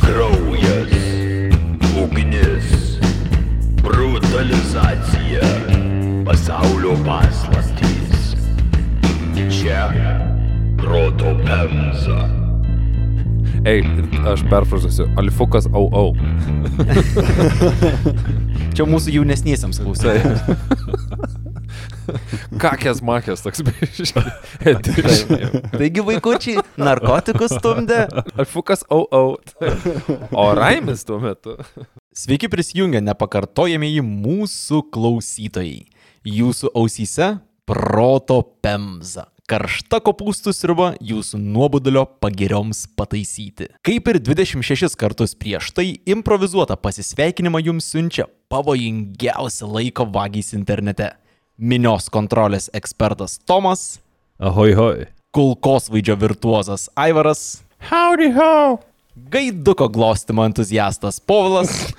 Kraujas, ugnis, brutalizacija, pasaulio paslaptys. Čia proto pemza. Ei, aš perfrazuosiu. Alifukas au au. Čia mūsų jaunesniesiams klausytojams. Kakės makės toks biškai. Taigi vaikučiai, narkotikus stumdė. Alifukas au au. O raimis tuo metu. Sveiki prisijungę nepakartojamieji mūsų klausytojai. Jūsų ausyse proto pemza. Karšta kopūstų sriuba jūsų nuobodulio pagirioms pataisyti. Kaip ir 26 kartus prieš tai, improvizuotą pasisveikinimą jums siunčia pavojingiausi laiko vagys internete. Minios kontrolės ekspertas Tomas, Ahoj, hoj. kulkosvaidžio virtuozas Aivaras, Howdy ho. gaiduko glostimo entuziastas Povilas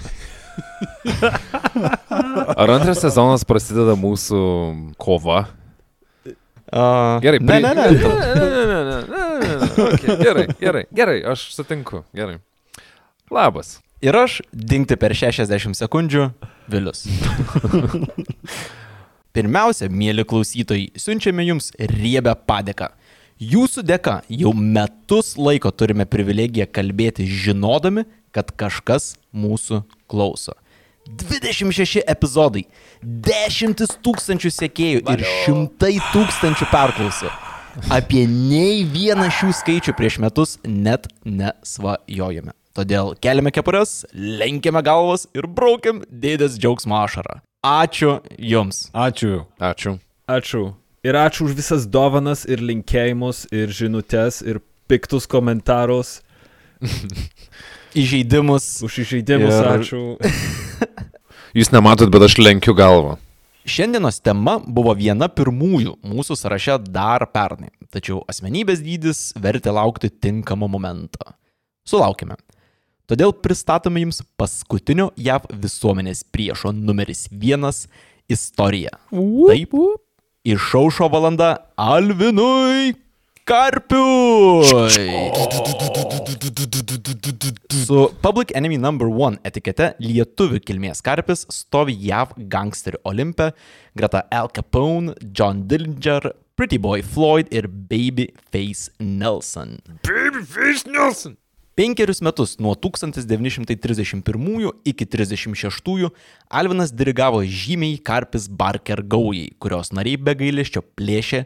Ar antras sezonas prasideda mūsų kova? Uh, Gerai, ne, ne, ne. ne, ne, ne, ne, ne, ne, ne. Okay, gerai, gerai, gerai, aš sutinku, gerai. Labas. Ir aš dingti per 60 sekundžių Vilius. Pirmiausia, mėly klausytojai, siunčiame jums riebę padėką. Jūsų dėka jau metus laiko turime privilegiją kalbėti žinodami, kad kažkas mūsų klauso. 26 epizodai, dešimtis tūkstančių sekėjų ir šimtai tūkstančių perklausų. Apie nei vieną šių skaičių prieš metus net nesvajojame. Todėl keliame kepures, lenkiame galvas ir braukiam dėdės džiaugsmo ašarą. Ačiū Jums. Ačiū. Ačiū. Ačiū. Ir ačiū už visas dovanas ir linkėjimus ir žinutės ir piktus komentarus. Įžeidimus. Už įžeidimus Ir- ačiū. Jūs nematot, bet aš lenkiu galvą. Šiandienos tema buvo viena pirmųjų mūsų sąraše dar pernai, tačiau asmenybės dydis vertė laukti tinkamo momento. Sulaukime. Todėl pristatome jums paskutinio JAV visuomenės priešo numeris vienas istoriją. Taip, išaušo valanda Alvinui Karpiui. Su Public Enemy No. 1 etikete lietuvių kilmės karpis stovi JAV gangsterių Olimpe, greta Al Capone, John Dillinger, Pretty Boy Floyd ir Babyface Nelson. Babyface Nelson. Penkerius metus nuo 1931 iki 1936 Alvinas dirigavo žymiai Karpis Barker gaujai, kurios nariai be gailesčio plėšė,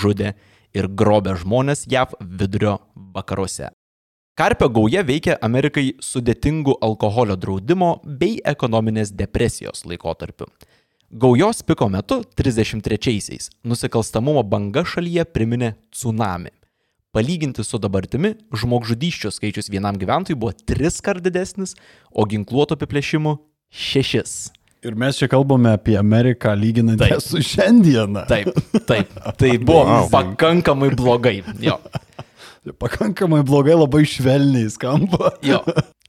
žudė ir grobė žmonės JAV vidurio vakaruose. Karpio gauja veikia Amerikai sudėtingų alkoholio draudimo bei ekonominės depresijos laikotarpiu. Gaujos piko metu 33-aisiais nusikalstamumo banga šalyje priminė tsunami. Palyginti su dabartimi, žmogžudyščių skaičius vienam gyventojui buvo tris kart didesnis, o ginkluoto apiplėšimų šešis. Ir mes čia kalbame apie Ameriką lyginant Taip. su šiandieną. Taip, taip. Tai buvo Wow. pakankamai blogai. Jo. Pakankamai blogai, labai švelniai skamba. Jo.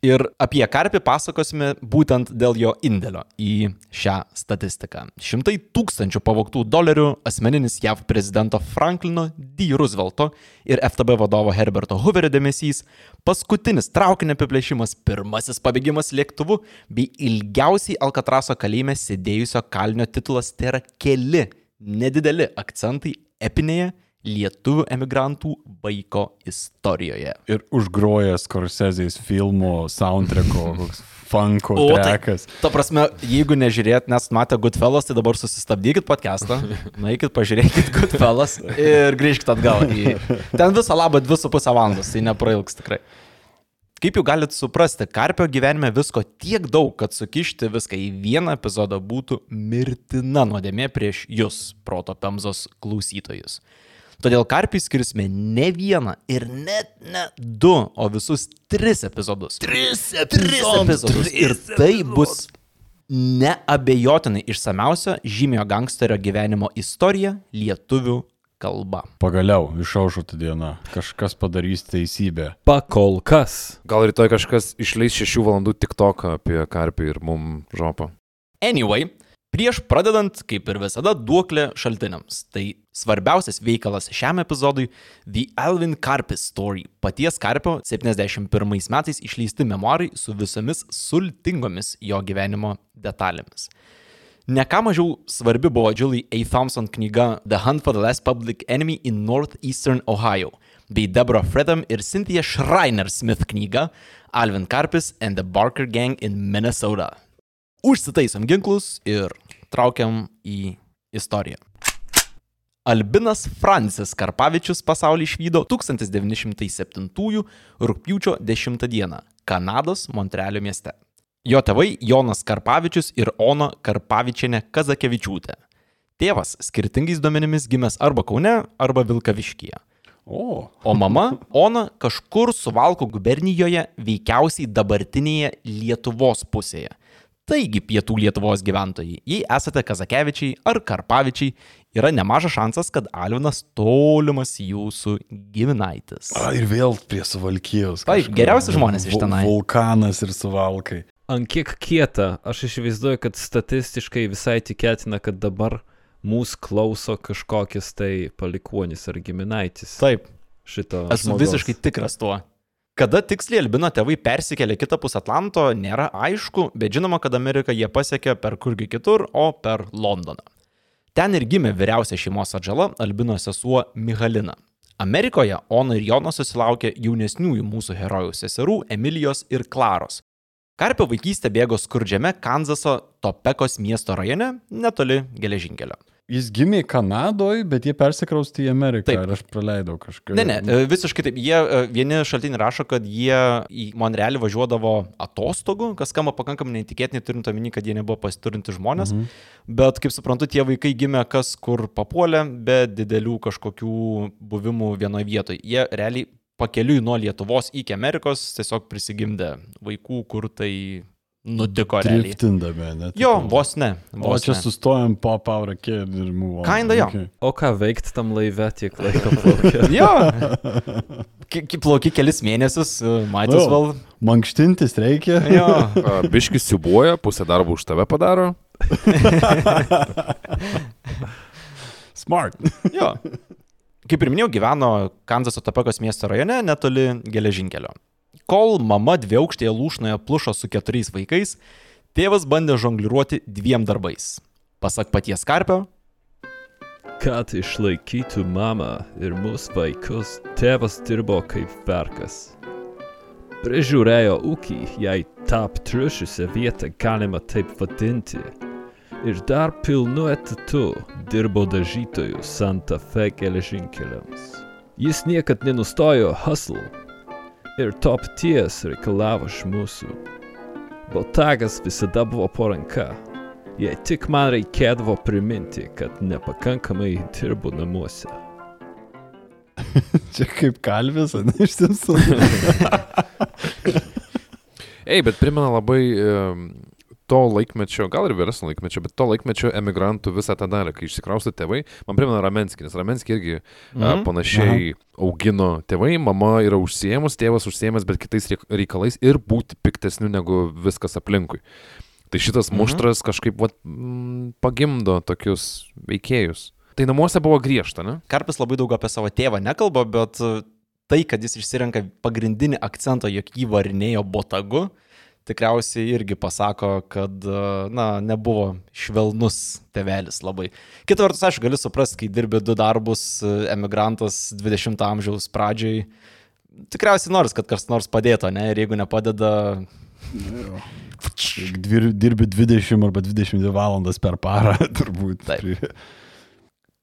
Ir apie karpį pasakosime būtent dėl jo indėlio į šią statistiką. Šimtai tūkstančių pavogtų dolerių asmeninis JAV prezidento Franklino D. Roosevelto ir FTB vadovo Herberto Hooverio dėmesys, paskutinis traukinio apiplėšimas, pirmasis pabėgimas lėktuvu bei ilgiausiai Alkatraso kalėjime sėdėjusio kalinio titulas tai yra keli nedideli akcentai epinėje lietuvių emigrantų vaiko istorijoje. Ir užgrojęs Korsezės filmo soundtracko, koks funko tai- trekas. Ta prasme, jeigu nežiūrėt, nes matė Goodfellas, tai dabar susistabdykit podcastą, nueikit, pažiūrėkit Goodfellas ir grįžkit atgal. Į... Ten visą labą 2,5 valandos, tai neprailgs tikrai. Kaip jau galit suprasti, Karpio gyvenime visko tiek daug, kad sukišti viską į vieną epizodą būtų mirtina nuodėmė prieš jūs, proto pemzos klausytojus. Todėl Karpiui skirsime ne vieną ir net ne du, o visus tris epizodus. Tris epizodus. epizodus. Ir tai bus neabejotinai išsamiausia žymio gangsterio gyvenimo istorija lietuvių kalba. Pagaliau išaušo ta diena. Kažkas padarys teisybę. Pakol kas. Gal rytoj kažkas išleis 6 valandų tik toką apie karpį ir mum žopą. Anyway, Prieš pradedant, kaip ir visada, duoklė šaltiniams. Tai svarbiausias veikalas šiam epizodui - The Alvin Karpis Story. Paties Karpio 71 metais išleisti memorai su visomis sultingomis jo gyvenimo detalėmis. Ne ką mažiau svarbi buvo Julie A. Thompson knyga The Hunt for the Last Public Enemy in Northeastern Ohio bei Deborah Fredham ir Cynthia Schreiner Smith knyga Alvin Karpis and the Barker Gang in Minnesota. Užsitaisom ginklus ir traukiam į istoriją. Albinas Francis Karpavičius pasaulį išvydo 1907 rūpjūčio 10 dieną Kanados Montrealio mieste. Jo tėvai Jonas Karpavičius ir Ona Karpavičiane Kazakevičiūtė. Tėvas skirtingais duomenimis gimęs arba Kaune, arba Vilkaviškyje. O, O mama Ona kažkur Suvalko gubernijoje, veikiausiai dabartinėje Lietuvos pusėje. Taigi, pietų Lietuvos gyventojai, jei esate Kazakevičiai ar Karpavičiai, yra nemažas šansas, kad Alvinas tolimas jūsų giminaitis. a, ir vėl prie suvalkijos. Taip, geriausi žmonės iš tenai. Vulkanas ir suvalkai. Ant kiek kieta, aš įsivaizduoju, kad statistiškai visai tikėtina, kad dabar mūsų klauso kažkokias tai palikuonis ar giminaitis Taip, šito. esu žmogaus. visiškai tikras tuo. Kada tiksliai Albino tėvai persikėlė kitapus Atlanto, nėra aišku, bet žinoma, kad Ameriką jie pasiekė per kurgi kitur, o per Londoną. Ten ir gimė vyriausia šeimos atžala Albino sesuo Mihalina. Amerikoje Ona ir Jonas susilaukė jaunesniųjų mūsų herojų seserų Emilijos ir Klaros. Karpio vaikystė bėgo skurdžiame Kanzaso Topekos miesto rajone, netoli geležinkelio. Jis gimė Kanadoje, bet jie persikraustė į Ameriką. Taip. Ir aš praleidau kažką. Ne, ne, e, visiškai taip. Jie, e, vieni šaltiniai rašo, kad jie į Monrealį važiuodavo atostogų, kas skamba pakankamai neįtikėtinai, turint omeny, kad jie nebuvo pasiturinti žmonės. Mhm. Bet, kaip suprantu, tie vaikai gimė kas kur papuolė, be didelių kažkokių buvimų vienoje vietoje. Jie realiai pakeliui nuo Lietuvos iki Amerikos tiesiog prisigimdė vaikų, kur tai nutiko realiai. Driftindami, ne? Jo, tipo. vos ne. O Vos čia ne. sustojom pop hour kid ir move on. Kinda jo. Okay. O ką veikti tam laive tiek laiko plaukia? Jo. Ki- ki- Plauki kelis mėnesius, matys Jo. val. Mankštintis reikia. Jo. Biškis siubuoja, pusę darbo už tave padaro. Smart. Jo. Kaip ir minėjau, gyveno Kanzaso Topekos miesto rajone netoli geležinkelio. Kol mama dviaukštėje lūšnoje plušo su keturiais vaikais, tėvas bandė žongliruoti dviem darbais. Pasak paties Karpio, Kad išlaikytų mamą ir mūsų vaikus, tėvas dirbo kaip verkas. Prižiūrėjo ūkį, jei tą aptriušiusią vietą galima taip vadinti. Ir dar pilnu etatu dirbo dažytojų Santa Fe geležinkeliams. Jis niekad nenustojo hustle ir to paties reikalavo iš mūsų. Botagas visada buvo po ranka. Jei tik man reikėdavo priminti, kad nepakankamai dirbu namuose. Čia kaip kalvis, ne iš tiesų. Ei, bet primena labai em, to laikmečio, gal ir vyresnio laikmečio, bet to laikmečio emigrantų visą tą dalį, kai išsikraustė tėvai, man primena Ramenskį, nes Ramenskį irgi mhm. Mhm. panašiai augino tėvai, mama yra užsiemus, tėvas užsiemas, bet kitais reik- reikalais ir būti piktesniu negu viskas aplinkui. Tai šitas Mhm. muštras kažkaip vat, mm, pagimdo tokius veikėjus. Tai namuose buvo griežta, ne? Karpis labai daug apie savo tėvą nekalba, bet tai, kad jis išsirenka pagrindinį akcentą, jog jį varinėjo botagu, tikriausiai irgi pasako, kad, e, na, nebuvo švelnus tevelis labai. Kita vertus, aš galiu suprasti, kai dirbi du darbus, e, emigrantas 20 amžiaus pradžiai, tikriausiai nors, kad kas nors padėtų, ne, ir jeigu nepadeda, dir- dirbi 20 arba 22 valandas per parą, turbūt. Taip.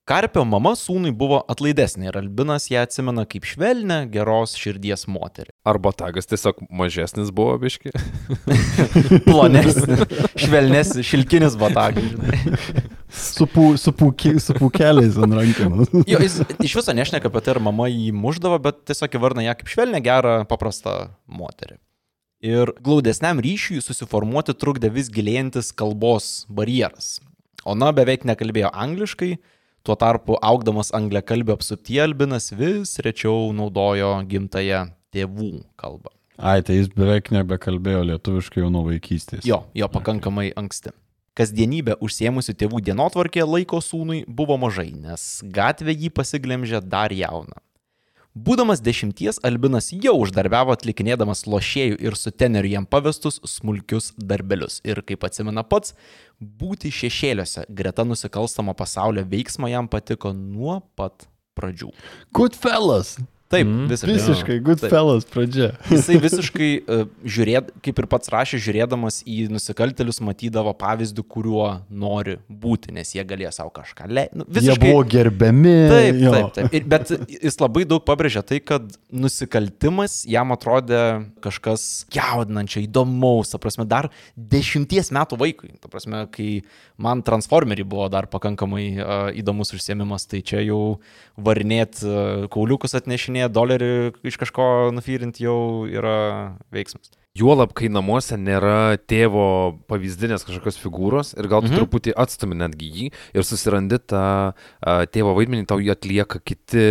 Karpio mama sūnui buvo atlaidesnė ir Albinas ją atsimena kaip švelnę, geros širdies moterį. Arba tagas tiesiog mažesnis buvo biški. Plonesnis, švelnesnis, šilkinis botagas. žinai. Su, pū, su, pūki, su pūkeliais ant rankenų. Jo, jis iš viso nešneka apie tai, ar mama jį muždavo, bet tiesiog įvardina ją kaip švelnę, gerą, paprastą moterį. Ir glaudesniam ryšiui susiformuoti trukdė vis gilėjantis kalbos barjeras. Ona beveik nekalbėjo angliškai, tuo tarpu augdamas angliakalbio apsuptyje Albinas vis rečiau naudojo gimtają tėvų kalbą. Ai, tai jis beveik nebekalbėjo lietuviškai jau nuo vaikystės. Jo, jo pakankamai anksti. Kasdienybė užsiemusių tėvų dienotvarkė laiko sūnui buvo mažai, nes gatvė jį pasiglemžė dar jauną. Būdamas dešimties, Albinas jau uždarbiavo atlikinėdamas lošėjų ir sutenerių jam pavestus smulkius darbelius. Ir kaip atsimena pats, būti šešėliuose greta nusikalstamo pasaulio veiksmo jam patiko nuo pat pradžių. Goodfellas. Taip, Mm, visiškai. Visiškai Goodfellas pradžia. Jisai visiškai, uh, žiūrėd, kaip ir pats rašė, žiūrėdamas į nusikaltelius, matydavo pavyzdį, kuriuo nori būti, nes jie galėjo savo kažką leisti. Nu, Jie buvo gerbiami. Taip, jo. taip, taip. Ir, bet jis labai daug pabrėžia tai, kad nusikaltimas jam atrodė kažkas jaudinančio, įdomaus, ta prasme, dar dešimties metų vaikui. Ta prasme, kai man Transformeriai buvo dar pakankamai uh, įdomus užsiemimas, tai čia jau varnėt uh, kauliukus atnešinėti, dolerį iš kažko nufyrinti jau yra veiksmas. Juolab, kai namuose nėra tėvo pavyzdinės kažkokios figūros ir gal tu mhm. truputį atstumi netgi jį ir susirandi tą a, tėvo vaidmenį, tau jį atlieka kiti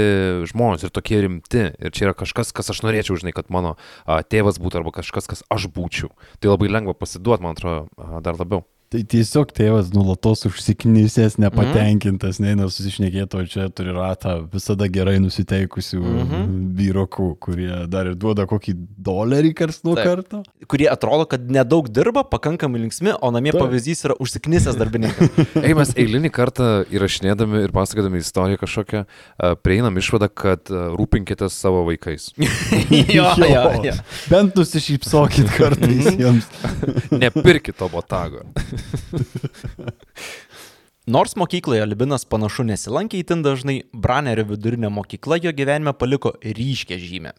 žmonės ir tokie rimti. Ir čia yra kažkas, kas aš norėčiau, žinai, kad mano a, tėvas būtų arba kažkas, kas aš būčiau. Tai labai lengva pasiduoti, man atrodo, a, dar labiau. Tai tiesiog tėvas nulatos užsiknysęs, nepatenkintas, mm. neina susišnekėti, o čia turi ratą visada gerai nusiteikusių mm Mhm. -hmm. vyrokų, kurie dar ir duoda kokį dolerį kars nuo Taip. karto. kurie atrodo, kad nedaug dirba, pakankamai linksmi, o namie Taip. pavyzdys yra užsiknisęs darbininkas. Ei, mes eilinį kartą įrašinėdami ir pasakodami istoriją kažkokią, a, prieinam išvadą, kad a, rūpinkitės savo vaikais. jo, jo, jo. Bent nusišypsokit kartais jiems. Nepirkit to botago. Nors mokykloje Albinas panašu nesilankė įtin dažnai, Branerio vidurinė mokykla jo gyvenime paliko ryškę žymę.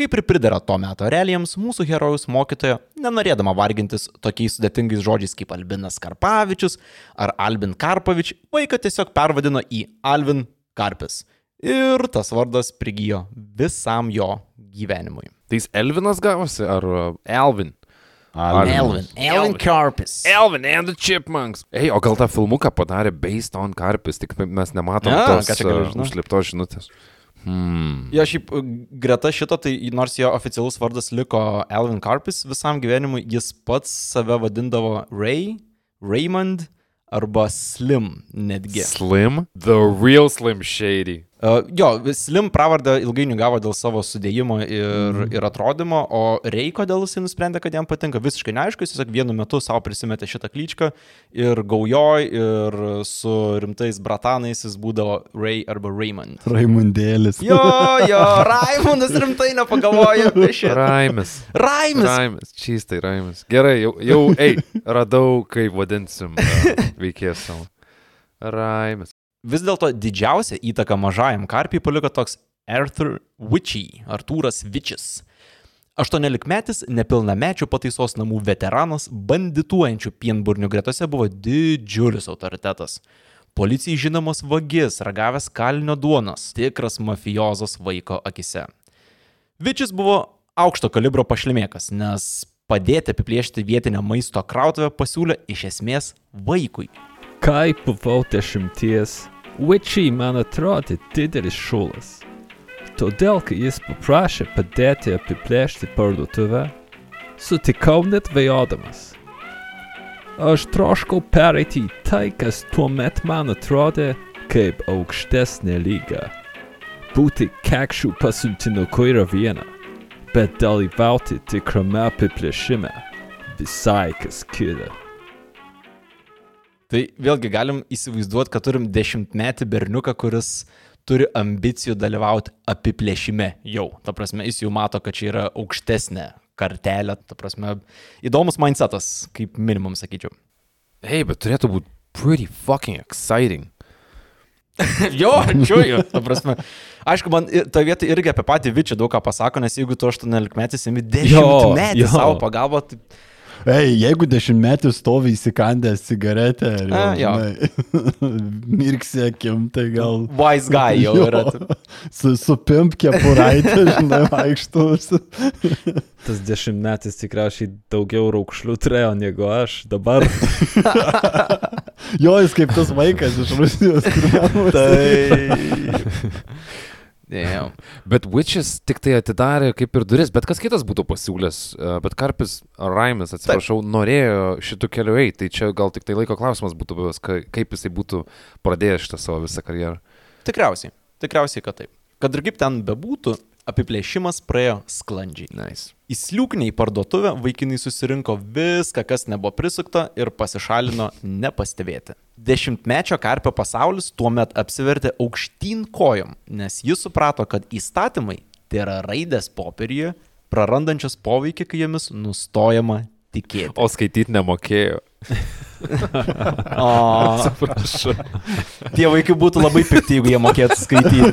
Kaip ir pridara to meto realijams, mūsų herojus mokytoja, nenorėdama vargintis tokiais sudėtingais žodžiais kaip Albinas Karpavičius ar Albin Karpavič, vaiką tiesiog pervadino į Alvin Karpis. Ir tas vardas prigijo visam jo gyvenimui. Tai jis Elvinas gavosi ar Elvin? Alvin. Elvin. Elvin Karpis. Elvin and the Chipmunks. Ei, o gal tą filmuką padarė based on Karpis, tik mes nematom Ja, tos uh, žinot? užslėptos žinutės. Hmm. Jo, šiaip e, greta šito, tai nors jo oficialus vardas liko Elvin Karpis visam gyvenimui, jis pats save vadindavo Ray, Raymond arba Slim netgi. Slim? The real Slim Shady. Uh, jo, Slim pravardę ilgainiui gavo dėl savo sudėjimo ir, mm. ir atrodymo, o Ray kodėl jisai nusprendė, kad jam patinka, visiškai neaišku, jis tiesiog vienu metu savo prisimetė šitą klyčką ir gaujoj ir su rimtais bratanais jis būdavo Ray arba Raymond. Raimundėlis. Jo, jo, Raimondas rimtai nepagalvojo apie šitą. Raimis. Raimis. Raimis. Čystai Raimis. Gerai, jau, jau ei, radau, kaip vadinsim uh, veikėją savo. Raimis. Vis dėlto didžiausią įtaką mažajam karpiai paliko toks Arthur Witchy, Artūras Vičis. 18-metis nepilnamečių pataisos namų veteranas bandituojančių pienburnių gretose buvo didžiulis autoritetas. Policijai žinomas vagis, ragavęs kalinio duonos, tikras mafijozas vaiko akise. Vičis buvo aukšto kalibro pašlimėkas, nes padėti apiplėšti vietinę maisto krautuvę pasiūlė iš esmės vaikui. Kai buvau dešimties, Witchy man atrodė didelis šulas. Todėl, kai jis paprašė padėti apiplėšti parduotuvę, sutikau net vėjodamas. Aš troškau pereiti į tai, kas tuo met man atrodė kaip aukštesnė lyga. Būti kekšų pasiuntinuku yra viena, bet dalyvauti tikrame apiplėšime visai kas kita. Tai vėlgi galim įsivaizduoti, kad turim dešimtmetį berniuką, kuris turi ambicijų dalyvauti apiplėšime jau. Ta prasme, jis jau mato, kad čia yra aukštesnė kartelė. Ta prasme, įdomus mindsetas, kaip minimum sakyčiau. Ei, bet turėtų būti pretty fucking exciting. jo, čiuoju. Ta prasme, aišku, man ta vieta irgi apie patį Vičią daug ką pasako, nes jeigu tu 18 metais imi 10 metį jo. savo pagalbą, tai Ei, jeigu dešimtmetis stovi įsikandęs cigaretę ir A, jo. mirksi akim, tai gal wise guy jau Jo. yra. su, su pimp kepuraitė, žinai, vaikštus. Tas dešimtmetis tikriausiai daugiau raukšlių turėjo negu aš dabar. Jo, jis kaip tas vaikas iš Rusijos, Tai Damn. Bet Witches tik tai atidarė kaip ir duris, bet kas kitas būtų pasiūlęs, e, bet Karpis Raimis, atsiprašau, norėjo šitų kelių eiti, tai čia gal tik tai laiko klausimas būtų buvęs, ka- kaip jisai būtų pradėjęs šitą savo visą karjerą. Tikriausiai, tikriausiai, kad taip. Kad ir kaip ten bebūtų, apiplėšimas praėjo sklandžiai. Nice. Įsliūkniai parduotuvę vaikinai susirinko viską, kas nebuvo prisukta ir pasišalino nepastebėti. Dešimtmečio karpio pasaulis tuomet apsivertė aukštyn kojom, nes jis suprato, kad įstatymai tai yra raidės popieriuje, prarandančios poveikį, kai jomis nustojama tikėti. O skaityti nemokėjo. O, Atsiprašau. tie vaikai būtų labai pikti, jeigu jie mokėtų skaityti.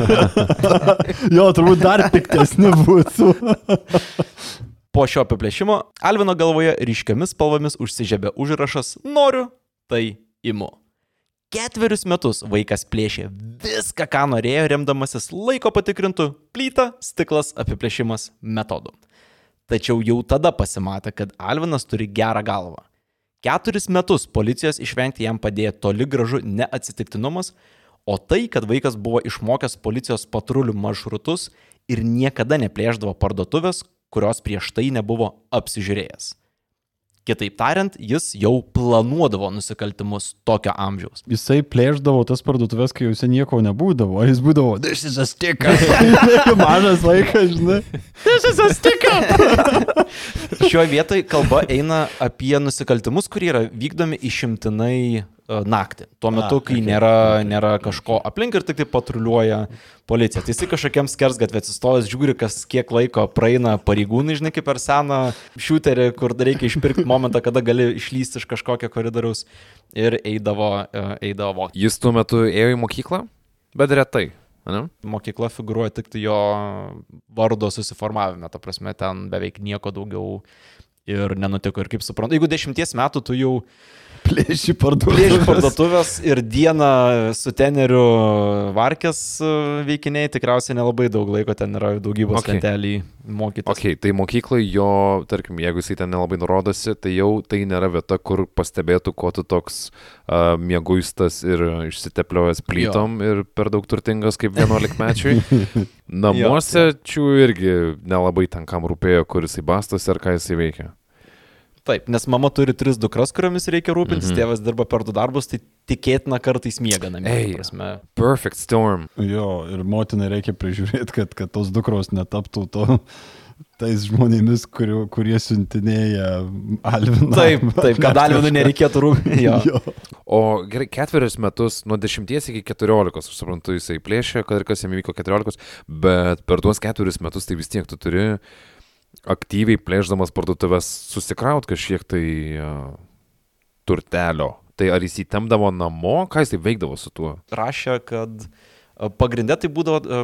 Jo, turbūt dar piktesni būtų. Po šio apiplėšimo Alvino galvoje ryškiamis spalvomis užsižiebė užrašas Noriu, tai imu. Ketverius metus vaikas plėšė viską, ką norėjo, remdamasis laiko patikrintų plyta, stiklas, apiplėšimas metodu. Tačiau jau tada pasimatė, kad Alvinas turi gerą galvą. Keturis metus policijos išvengti jam padėjo toli gražu neatsitiktinumas, o tai, kad vaikas buvo išmokęs policijos patrulių maršrutus ir niekada neplėždavo parduotuvės, kurios prieš tai nebuvo apsižiūrėjęs. Kitaip tariant, jis jau planuodavo nusikaltimus tokio amžiaus. Jisai plėždavo tas parduotuvės, kai juose nieko nebūdavo. Jis būdavo, this is a sticker. Mažas vaikas, žinai. This is a sticker. Šioje vietoje kalba eina apie nusikaltimus, kurie yra vykdomi išimtinai naktį. Tuo metu, kai nėra, nėra kažko aplink ir tik tai patruliuoja policija. Tai jisai kažkokiam skersgatvė atsistojęs, žiūri, kas kiek laiko praeina pareigūnai, žinai, kaip per seną šiuterį, kur dar reikia išpirkti momentą, kada gali išlysti iš kažkokio koridoriaus ir eidavo, e, eidavo. Jis tuo metu ėjo į mokyklą, bet retai. Ne? Mokykla figuruoja tik tai jo vardo susiformavime, ta prasme, ten beveik nieko daugiau ir nenutiko. Ir kaip suprantu, jeigu dešimties metų tu jau Plėši Plėši parduotuvės. parduotuvės ir dieną su teneriu varkės e, veikiniai, tikriausiai nelabai daug laiko ten yra daugybos Okay. lentelį mokytis. Ok, tai mokyklai jo, tarkim, jeigu jisai ten nelabai nurodosi, tai jau tai nėra vieta, kur pastebėtų, ko tu toks uh, mėguistas ir išsitepliojęs plytom jo. ir per daug turtingas kaip 11 mečiui. Namuose čių irgi nelabai ten kam rūpėjo, kur jisai bastosi ar ką jisai veikia. Taip, nes mama turi tris dukras, kuriomis reikia rūpintis, Mhm. mhm. tėvas dirba per du darbus, tai tikėtina kartais miega namie. Ei. Perfect storm. Jo, ir motinai reikia prižiūrėti, kad, kad tos dukros netaptų to tais žmonėmis, kurių, kurie siuntinėja Alviną. Taip, taip, kad Alvinui nereikėtų rūpintis. Jo. Jo. O gerai, ketverius metus, nuo 10 iki 14, aš suprantu, jisai plėšė, kad ir kas jam įvyko 14, bet per tuos ketverius metus tai vis tiek tu turi aktyviai plėždamas parduotuvės susikraut kažkiek tai uh, turtelio. Tai ar jis įtemdavo namo, ką jis veikdavo su tuo? rašė, kad e, pagrindė tai būdavo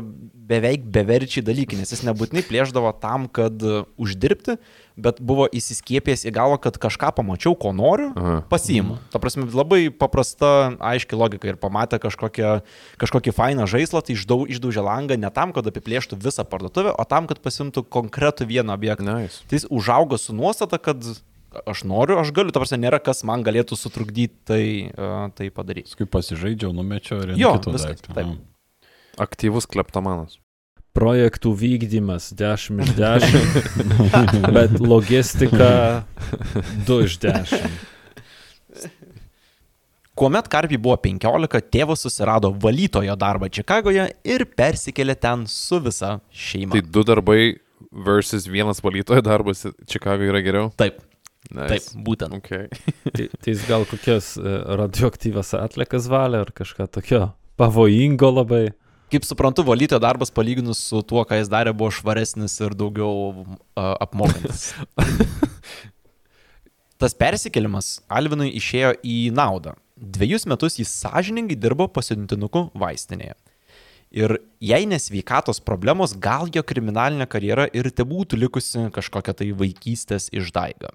beveik beverčiai dalykai, nes jis nebūtinai plėždavo tam, kad uždirbti, bet buvo įsiskiepęs į galvą, kad kažką pamačiau, ko noriu, Aha. pasiimu. Ta prasme, labai paprasta, aiški logika ir pamatė kažkokią, kažkokį fainą žaislą, tai išdau, išdaužė langą ne tam, kad apiplėštų visą parduotuvę, o tam, kad pasimtų konkretų vieną objektą. Nice. Tai jis užaugo su nuostata, kad aš noriu, aš galiu, ta prasme, nėra kas man galėtų sutrukdyti tai, uh, tai padaryti. Paskui pasižaidžiau, numečiau ir Jo, viskas, daikto. taip. Aktyvus kleptomanas. Projektų vykdymas 10 iš 10, bet logistika 2 iš 10. Kuomet Karpiai buvo 15, tėvas susirado valytojo darbą Čikagoje ir persikėlė ten su visa šeima. Tai du darbai versus vienas valytojo darbas Čikagoje yra geriau? Taip, Nice. taip, būtent. Okay. Tai, tai jis gal kokias e, radioaktyvas atlikas valė ar kažką tokio pavojingo labai. Kaip suprantu, valytojo darbas palyginus su tuo, ką jis darė, buvo švaresnis ir daugiau uh, apmokantis. Tas persikėlimas Alvinui išėjo į naudą. Dviejus metus jis sąžiningai dirbo pasiuntinuku vaistinėje. Ir jei nesveikatos problemos, gal jo kriminalinė karjera ir te būtų likusi kažkokia tai vaikystės išdaiga.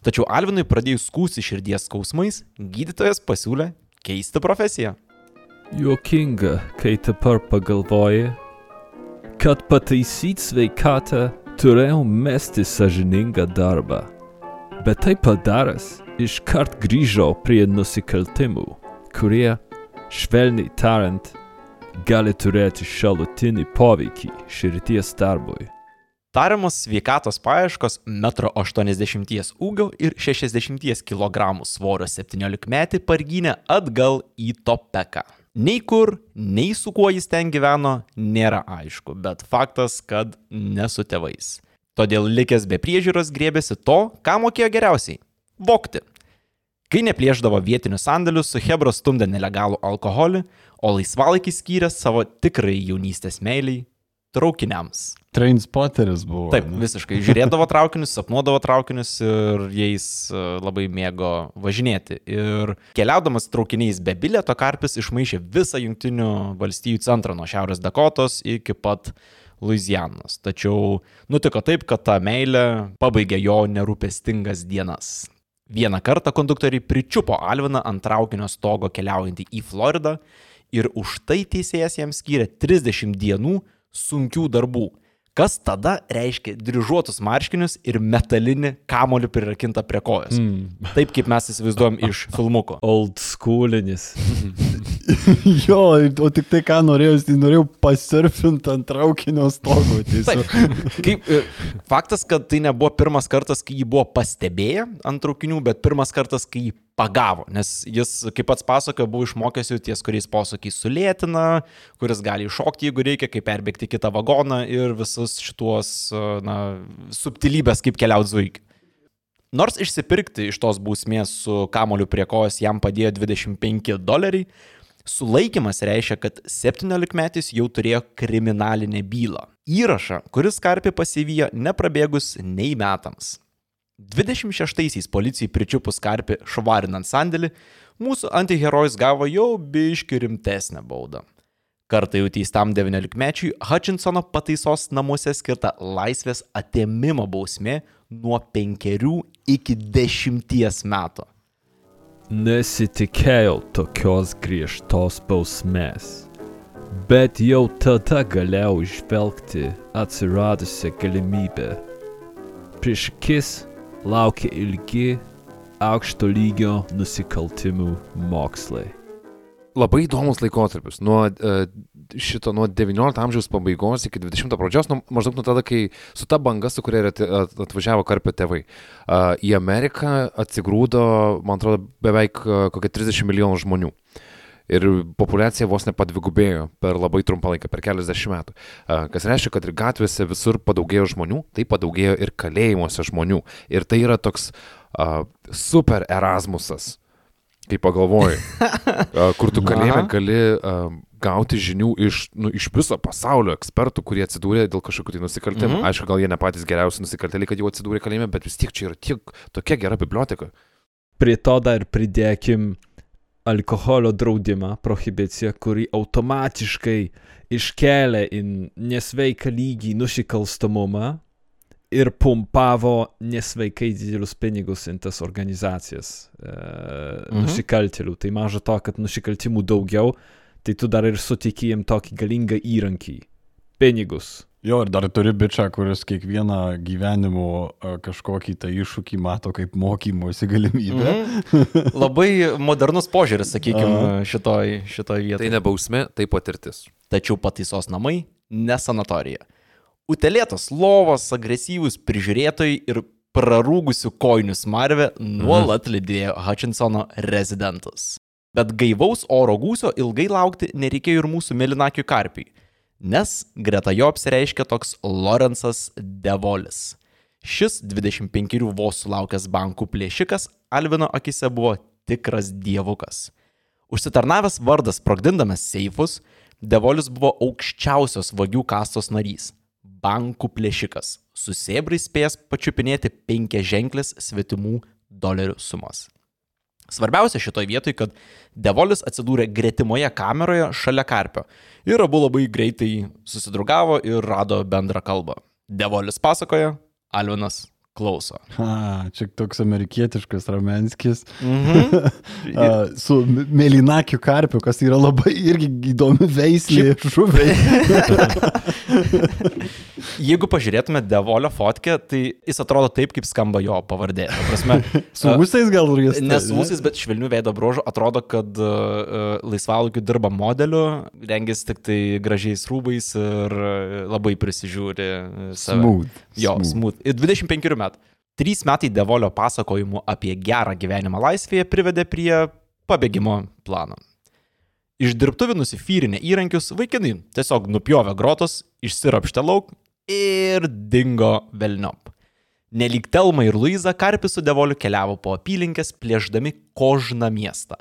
Tačiau Alvinui pradėjus skūsi širdies skausmais, gydytojas pasiūlė keisti profesiją. Juokinga, kai dabar pagalvoji, kad pataisyti sveikatą turėjau mesti sąžiningą darbą. Bet tai padaręs, iškart grįžau prie nusikaltimų, kurie, švelniai tariant, gali turėti šalutinį poveikį širdies darbui. Tariamos sveikatos paieškos 1,80 m ūgio ir 60 kg svorio 17 metį pargynė atgal į Topeką. Nei kur, nei su kuo jis ten gyveno, nėra aišku, bet faktas, kad ne su tėvais. Todėl likęs be priežiūros grėbėsi to, ką mokėjo geriausiai - vokti. Kai neplėždavo vietinius sandėlius, su Hebra stumdė nelegalų alkoholį, o laisvalaikį skyrė savo tikrai jaunystės meiliai - traukiniams. Trainspoteris buvo. Taip, ne? visiškai. Žiūrėdavo traukinius, sapnuodavo traukinius ir jais e, labai mėgo važinėti. Ir keliaudamas traukiniais be bilieto, Karpis išmaišė visą Junktinių valstybių centrą nuo Šiaurės Dakotos iki pat Louisianos. Tačiau nutiko taip, kad ta meilė pabaigė jo nerūpestingas dienas. Vieną kartą konduktoriai pričiupo Alviną ant traukinio stogo keliaujantį į Floridą ir už tai teisėjas jam skyrė 30 dienų sunkių darbų. Kas tada reiškia dryžuotus marškinius ir metalinį kamolių prirakintą prie kojos. Mm. Taip kaip mes įsivaizduojam iš filmuko. Old schoolinis. jo, o tik tai ką norėjau, tai norėjau pasurfinti ant traukinio stogo. Kaip, e, faktas, kad tai nebuvo pirmas kartas, kai jį buvo pastebėję ant traukinių, bet pirmas kartas, kai jį pagavo. Nes jis, kaip pats pasakoja, buvo išmokęs jau ties, kuriais posūkiais sulėtina, kuris gali iššokti, jeigu reikia, kaip perbėgti kitą vagoną ir visus šituos e, na, subtilybės, kaip keliauti zuikį. Nors išsipirkti iš tos bausmės su kamoliu prie kojos jam padėjo 25 doleriai, sulaikimas reiškia, kad 17-metis jau turėjo kriminalinę bylą. Įrašą, kuris karpį pasivyjo neprabėgus nei metams. 26-aisiais policijai pričiupus karpį švarinant sandėlį, mūsų antiherojus gavo jau biški rimtesnę baudą. Kartą jau teistam 19-mečiui Hutchinsono pataisos namuose skirta laisvės atėmimo bausmė nuo 5 iki 10 metų. Nesitikėjau tokios griežtos bausmės. Bet jau tada galėjau išvelgti atsiradusią galimybę. Prieš akis laukia ilgi aukšto lygio nusikaltimų mokslai. Labai įdomus laikotarpis. Nuo e, šito, nuo 19 amžiaus pabaigos iki 20 pradžios, nu, maždaug nuo tada, kai su ta banga, su kuria atvažiavo karpio tėvai. a, Į Ameriką atsigrūdo, man atrodo, beveik a, kokie 30 milijonų žmonių. Ir populiacija vos nepadvigubėjo per labai trumpą laiką, per keliasdešimt metų. Kas reiškia, kad ir gatvėse visur padaugėjo žmonių, tai padaugėjo ir kalėjimuose žmonių. Ir tai yra toks a, super Erasmusas, kai pagalvoji, kur tu kalėjime gali gauti žinių iš, nu, iš viso pasaulio ekspertų, kurie atsidūrė dėl kažkokių tai nusikaltimų. Mhm. Aišku, gal jie ne patys geriausi nusikaltėliai, kad jau atsidūrė kalėjime, bet vis tiek čia yra tiek, tokia gera biblioteka. Prie to dar pridėkim alkoholio draudimą, prohibiciją, kuri automatiškai iškelia į nesveiką lygį nusikalstamumą ir pumpavo nesveikai didelius pinigus į tas organizacijas e, Mhm. nusikaltėlių. Tai maža to, kad nusikaltimų daugiau, tai tu dar ir suteiki jiem tokį galingą įrankį - pinigus. Jo, ir dar turi bičią, kuris kiekvieną gyvenimo kažkokį tai iššūkį mato kaip mokymosi galimybę. Mhm. Labai modernus požiūris, sakykime, šitoj, šitoj Tai vietoje. ne bausmė, tai patirtis. Tačiau pataisos namai - ne sanatorija. Utelėtos lovos, agresyvūs prižiūrėtojai ir prarūgusių kojinių smarvė nuolat lydėjo Hutchinsono rezidentus. Bet gaivaus oro gūsio ilgai laukti nereikėjo ir mūsų mėlynakių karpiui, nes greta jo apsireiškia toks Lorenzas Devolis. Šis 25 vos sulaukęs bankų plėšikas Alvino akise buvo tikras dievukas. Užsitarnavęs vardas sprogdindamas seifus, Devolis buvo aukščiausios vagių kastos narys - bankų plėšikas, su sėbrais spėjęs pačiupinėti penkia ženklės svetimų dolerių sumas. Svarbiausia šitoje vietoje, kad Devolis atsidūrė gretimoje kameroje šalia karpio ir abu labai greitai susidraugavo ir rado bendrą kalbą. Devolis pasakoja, Alvinas klauso. A, čia toks amerikietiškas Ramenskis Mhm. a, su m- mėlynakiu karpiu, kas yra labai irgi įdomi veislė žuviai. Jeigu pažiūrėtume Devolio fotkę, tai jis atrodo taip, kaip skamba jo pavardė. Prasme, Su ūsais gal ir jis. Nesūsis, bet švelnių veido bruožų atrodo, kad uh, laisvalaikiu dirba modeliu, rengiasi tik tai gražiais rūbais ir uh, labai prisižiūri save. Smooth. Jo, smooth. Ir 25 metų. Trys metai Devolio pasakojimų apie gerą gyvenimą laisvėje privedė prie pabėgimo plano. Iš dirbtuvių nusifyrinę įrankius vaikinai tiesiog nupjovė grotos, išsirapštė lauk ir dingo velniop. Nelik Telma ir Luiza Karpis su Devoliu keliavo po apylinkės, plėždami kožną miestą.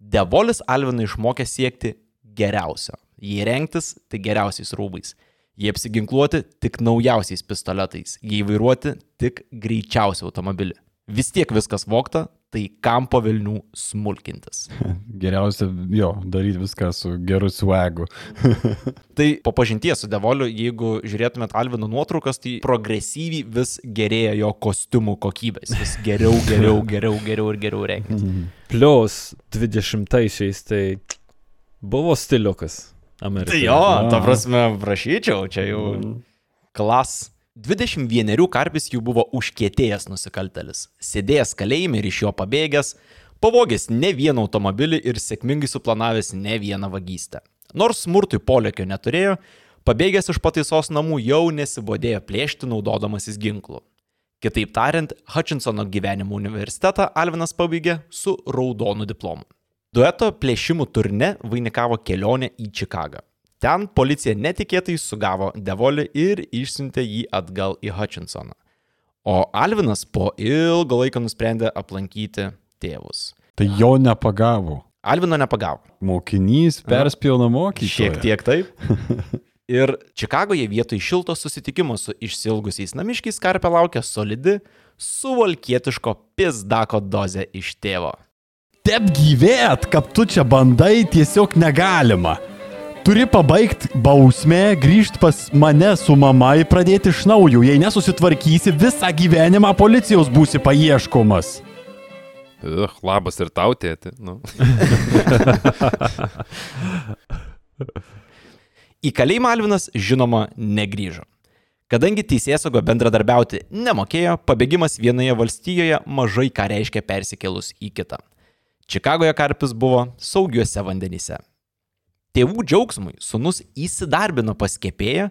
Devolis Alviną išmokė siekti geriausio. Jį rengtis tai geriausiais rūbais. Jie apsiginkluoti tik naujausiais pistoletais. Jie vairuoti tik greičiausią automobilį. Vis tiek viskas vokta, tai kam po Vilnių smulkintis. Geriausia, jo, daryti viską su geru swagu. Tai po pažinties su Devoliu, jeigu žiūrėtumėt Alvino nuotraukas, tai progresyviai vis gerėja jo kostiumų kokybės. Vis geriau, geriau, geriau, geriau ir geriau rengtis. Plius 20-aisiais tai buvo stiliukas Amerikoje. Tai jo, ta prasme, prašyčiau, čia jau klas. 21 karpis jau buvo užkietėjęs nusikaltelis, sėdėjęs kalėjime ir iš jo pabėgęs, pavogęs ne vieną automobilį ir sėkmingai suplanavęs ne vieną vagystę. Nors smurtui polėkio neturėjo, pabėgęs iš pataisos namų jau nesibodėjo plėšti naudodamasis ginklu. Kitaip tariant, Hutchinsono gyvenimo universitetą Alvinas pabaigė su raudonu diplomu. Dueto plėšimų turne vainikavo kelionė į Čikagą. Ten policija netikėtai sugavo Devolį ir išsiuntė jį atgal į Hutchinsoną. O Alvinas po ilgo laiko nusprendė aplankyti tėvus. Tai jo nepagavo. Alvino nepagavo. Mokinys perspjauna mokytoją. Šiek tiek taip. Ir Čikagoje vietoj šilto susitikimo su išsilgusiais namiškiais karpė laukia solidi, suvalkietiško pizdako dozė iš tėvo. Tep gyvėt, kad tu čia bandai, tiesiog negalima. Turi pabaigti bausmę, grįžti pas mane su mama ir pradėti iš naujo. Jei nesusitvarkysi, visą gyvenimą policijos būsi paieškomas. Ugh, labas ir tau, tėti. Nu. Į kalėjimą Alvinas, žinoma, negrįžo. Kadangi teisėsaugo bendradarbiauti nemokėjo, pabėgimas vienoje valstijoje mažai ką reiškia persikėlus į kitą. Čikagoje Karpis buvo saugiuose vandenyse. Tėvų džiaugsmui sunus įsidarbino paskėpėję,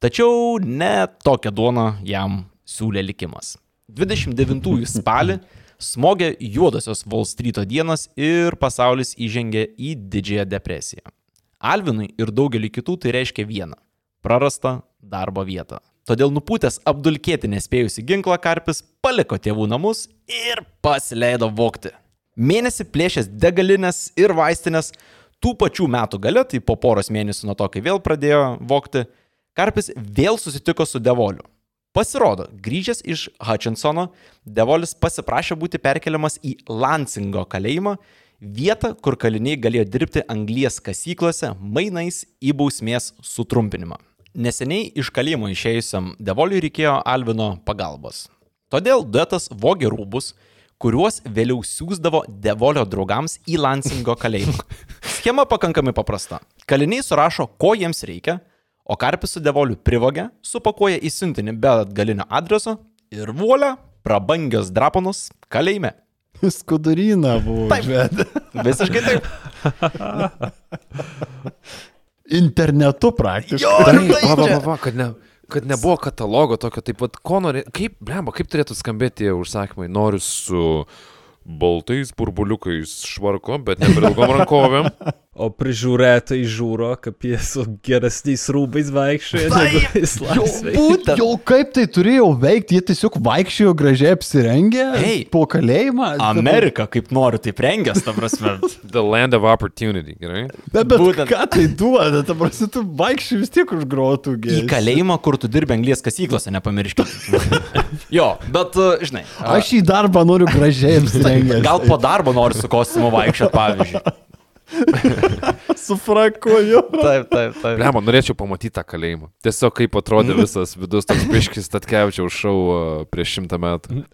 tačiau ne tokią duoną jam siūlė likimas. 29 spalį smogė juodosios Wall Street'o dienas ir pasaulis įžengė į didžiąją depresiją. Alvinui ir daugeliu kitų tai reiškia vieną - prarastą darbo vietą. Todėl nupūtęs apdulkėti nespėjusi ginklą Karpis paliko tėvų namus ir pasileido vokti. Mėnesį plėšęs degalinės ir vaistinės, tų pačių metų gale, tai po poros mėnesių nuo to, kai vėl pradėjo vokti, Karpis vėl susitiko su Devoliu. Pasirodo, grįžęs iš Hutchinsono, Devolis pasiprašė būti perkeliamas į Lansingo kalėjimą, vietą, kur kaliniai galėjo dirbti anglies kasyklose mainais į bausmės sutrumpinimą. Neseniai iš kalėjimo išėjusiam Devoliui reikėjo Alvino pagalbos. Todėl duetas vogė rūbus, kuriuos vėliau siūsdavo Devolio draugams į Lansingo kalėjimą. Schema pakankamai paprasta. Kaliniai surašo, ko jiems reikia, o Karpis su Devoliu privogia, supakuoja į siuntinį be atgalinio adreso ir vuolia, prabangios draponus kalėjime. Skuduryna buvo. Taip. žiūrėt. Visiškai taip. Internetu praktiškai. Jo, Tai, tai va, va, va, kad, ne, kad nebuvo katalogo tokio, taip pat, ko nori, kaip, blemba, kaip turėtų skambėti tie užsakymai, noriu su baltais burbuliukais švarko, bet ne per ilgom rankovėm. O prižiūrėtojai žiūro, kaip jie su geresniais rūbais vaikščioja, negu jis laisvai. Būtent. Jau kaip tai turėjo veikti, jie tiesiog vaikščiojo gražiai apsirengę Ei. po kalėjimą. Amerika kaip nori, taip rengęs, ta prasme. The land of opportunity, gerai? Bet, bet Būtent. ką tai duoda, ta prasme, tu vaikščiai vis tiek už grotų Į kalėjimą, kur tu dirbi anglies kasyklose, nepamirškit. jo, bet, uh, žinai. Aš į darbą noriu gražiai apsirengęs. Gal po darbo nori su kostiumu vaikščioti, pavyzdžiui. su frakuoju. Taip, taip, taip. Blemba, norėčiau pamatyti tą kalėjimą. Tiesiog kaip atrodė visas vidus toks biškis Tatkevičiaus šau prieš šimtą metų.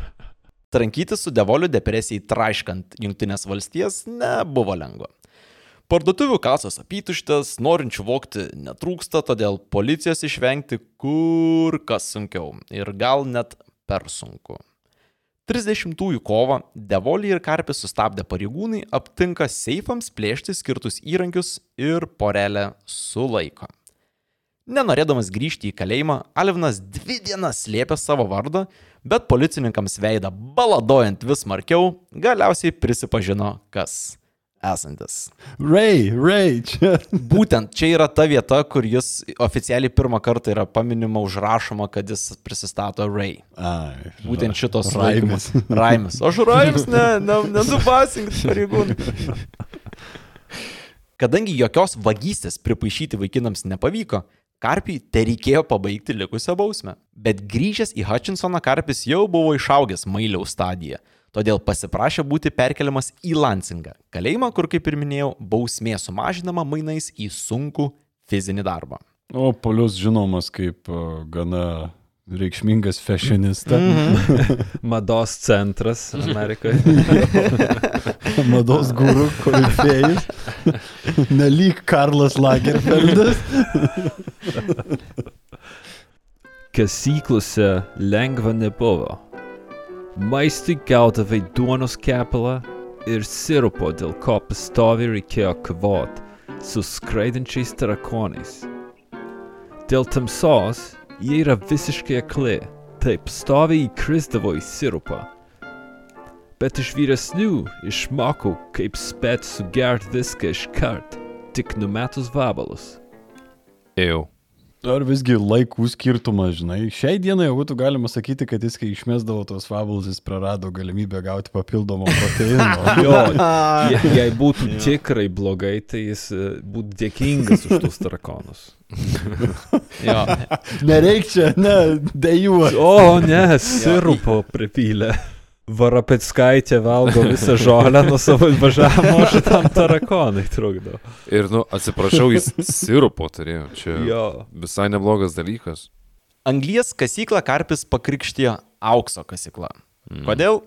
Trankytis su Devoliu depresijai traiškant Junktinės valstijas nebuvo lengva. Parduotuvių kasas apytuštas, norinčių vokti netrūksta, todėl policijos išvengti kur kas sunkiau ir gal net per sunku. 30-ųjų kovą Devolį ir Karpis sustabdę pareigūnai aptinka seifams plėšti skirtus įrankius ir porelę sulaiko. Nenorėdamas grįžti į kalėjimą, Alvinas dvi dienas slėpė savo vardą, bet policininkams veidą baladojant vis smarkiau, galiausiai prisipažino, kas esantis. Ray, Ray, čia. Būtent čia yra ta vieta, kur jis oficialiai pirmą kartą yra paminima, užrašoma, kad jis prisistato Ray. Ai, Būtent šitos Raimis. laikymas. Raimis. Aš Raimis, ne, ne, nedupasink pareigūnų. Kadangi jokios vagystės pripaišyti vaikinams nepavyko, Karpiui te reikėjo pabaigti likusią bausmę. Bet grįžęs į Hutchinsoną Karpis jau buvo išaugęs mailiau stadiją, todėl pasiprašė būti perkeliamas į Lansingą, kalėjimą, kur, kaip ir minėjau, bausmė sumažinama mainais į sunkų fizinį darbą. O Polius žinomas kaip uh, gana reikšmingas fashionista, Mados centras Amerikoje. mados guru, korifėjus. Nelyg Karlas Lagerfeldas. Kasyklose lengva nebuvo. Maistui gaudavai duonos kepalą ir sirupo, dėl ko pastovi reikėjo kovot su skraidančiais tarakonais. Dėl tamsos jie yra visiškai akli, taip stovi įkrisdavo į sirupą. Bet iš vyresnių išmokau, kaip spėt sugert viską iškart, tik numetus vabalus. Jau. Ar visgi laikų skirtumas, žinai, šiai dienai jau būtų galima sakyti, kad jis, kai išmesdavo tos fabulus, jis prarado galimybę gauti papildomą proteiną. Jo, je, jei būtų tikrai blogai, tai jis e, būtų dėkingas už tus tarakonus. Jo. Nereikia, ne, dejuo. O, ne, sirupo pripylė. Varapetskaitė valgo visą žolę nuo savo važiavimo, šitam tarakonai trukdo. Ir, nu, atsiprašau, jis sirupo turėjo. Čia Jo. visai neblogas dalykas. Anglijas kasyklą Karpis pakrikštijo aukso kasykla. Kodėl?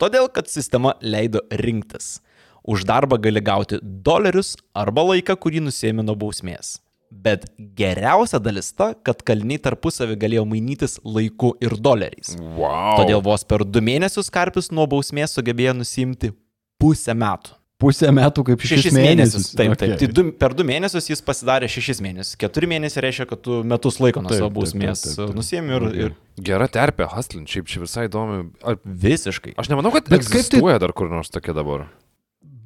Todėl, kad sistema leido rinktis. Už darbą gali gauti dolerius arba laiką, kurį nusėmė nuo bausmės. Bet geriausia dalis ta, kad kaliniai tarpusavį galėjo mainytis laiku ir doleriais. Wow. Todėl vos per du mėnesius Karpis nuo bausmės sugebėjo nusimti pusę metų. Pusę metų kaip šešis, Šešis mėnesius. Taip, taip. Okay. Tai du, per du mėnesius jis pasidarė šešis mėnesius. Keturi mėnesiai reiškia, kad tu metus laiko nuo Taip, savo taip, bausmės taip, taip, taip. nusėmė ir, ir Gera terpė, Haslin, šiaip čia visai įdomi. Ar, visiškai. aš nemanau, kad Bet kaip tai- egzistuoja dar kur nors tokia dabar.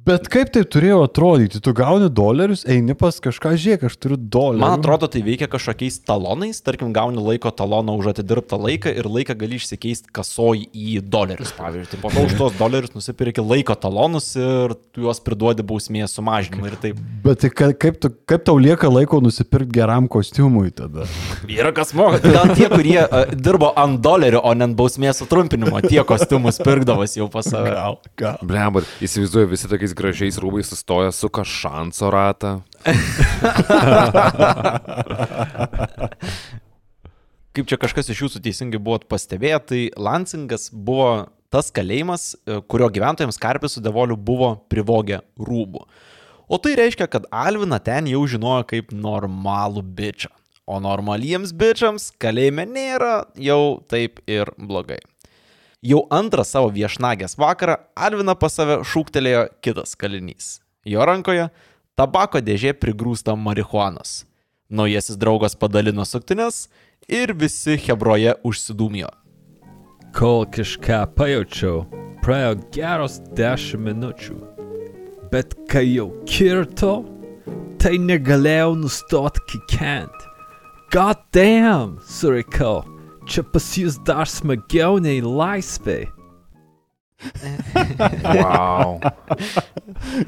Bet kaip tai turėjo atrodyti? Tu gauni dolerius, eini pas kažką, žiūrėk, aš turiu dolerių. Man atrodo, tai veikia kažkokiais talonais, tarkim, gauni laiko taloną už atidirbtą laiką ir laiką gali išsikeisti kasoj į dolerius, pavyzdžiui. Tai po to už tos dolerius nusipirki laiko talonus ir tu juos priduodi bausmės sumažinimui ir taip. Bet tai ka- kaip, tu, kaip tau lieka laiko nusipirkti geram kostiumui tada? Yra kas moka. Gal tie, kurie uh, dirbo ant dolerio, o ne ant bausmės sutrumpinimo, tie kostiumus pirkdavas jau pas save. Gal, gal. Blemba, įsivaizduoju, visi tokiais gražiais rūbais sustoja, suka šanso ratą. Kaip čia kažkas iš jūsų teisingai buvot pastebėję, tai Lansingas buvo tas kalėjimas, e, kurio gyventojams Karpis su Devoliu buvo privogę rūbų. O tai reiškia, kad Alvina ten jau žinojo kaip normalų bičią. O normaliems bičiams kalėjime nėra jau taip ir blogai. Jau antrą savo viešnagės vakarą Alvina pas save šūktelėjo kitas kalinys. Jo rankoje tabako dėžė prigrūsta marihuanos. Naujasis draugas padalino suktinės ir visi Hebroje užsidūmijo. Kol kažką pajaučiau, praėjo geros dešimt minučių. Bet kai jau kirto, tai negalėjau nustoti kikent. God damn, surikau, čia pas jūs dar smagiau nei laisvė. Wow.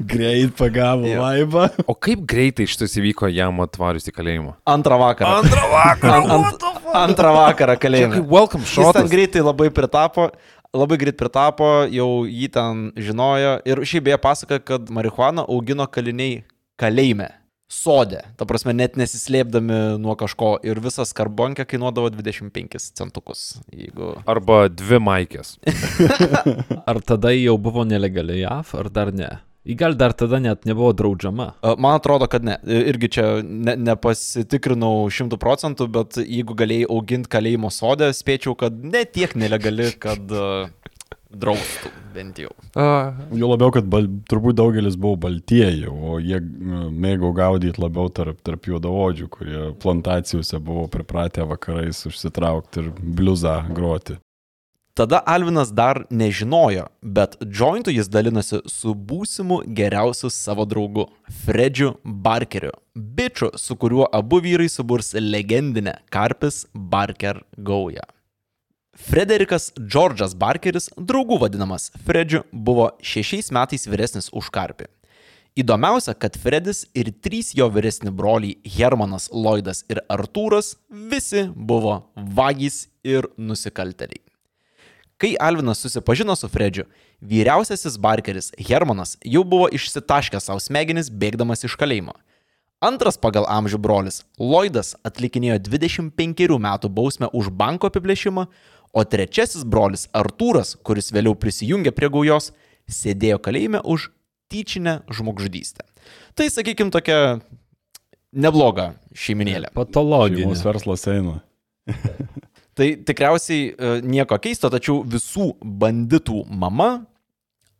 Greit pagavo Jo. laivą. O kaip greitai šitas įvyko jam atvarius į kalėjimą? Antrą vakarą. Antrą vakarą. An, ant, antrą vakarą kaip welcome Jis ten greitai labai pritapo, labai greit pritapo, jau jį ten žinojo ir šiaip beje pasaka, kad marihuaną augino kaliniai kalėjime. Sode, ta prasme, net nesislėpdami nuo kažko ir visas karbonkė kainuodavo 25 centukus. Jeigu... Arba dvi maikės. Ar tada jau buvo nelegaliai JAV, ar dar ne? Į gal dar tada net nebuvo draudžiama. Man atrodo, kad ne. Irgi čia ne, nepasitikrinau šimtų procentų, bet jeigu galėjai auginti kalėjimo sodę, spėčiau, kad ne tiek nelegali, kad draustų bent jau. A, Jo labiau, kad bal, turbūt daugelis buvo baltieji, o jie mėgo gaudyti labiau tarp, tarp juodavodžių, kurie plantacijose buvo pripratę vakarais užsitraukti ir bliuzą groti. Tada Alvinas dar nežinojo, bet jointų jis dalinasi su būsimu geriausiu savo draugu - Fredžiu Barkeriu. Bičiu, su kuriuo abu vyrai suburs legendinę Karpis Barker gaują. Frederikas Džordžas Barkeris, draugų vadinamas Fredžiu, buvo šešiais metais vyresnis už Karpį. Įdomiausia, kad Fredis ir trys jo vyresni broliai Hermanas, Lloydas ir Artūras visi buvo vagys ir nusikalteliai. Kai Alvinas susipažino su Fredžiu, vyriausiasis Barkeris Hermanas jau buvo išsitaškęs savo smegenis bėgdamas iš kalėjimo. Antras pagal amžių brolis Lloydas atlikinėjo 25 metų bausmę už banko apiplėšimą, o trečiasis brolis Artūras, kuris vėliau prisijungė prie gaujos, sėdėjo kalėjime už tyčinę žmogžudystę. Tai, sakykime, tokia nebloga šeiminėlė. Patologinė. Šeimos verslas eina. Tai tikriausiai e, nieko keisto, tačiau visų banditų mama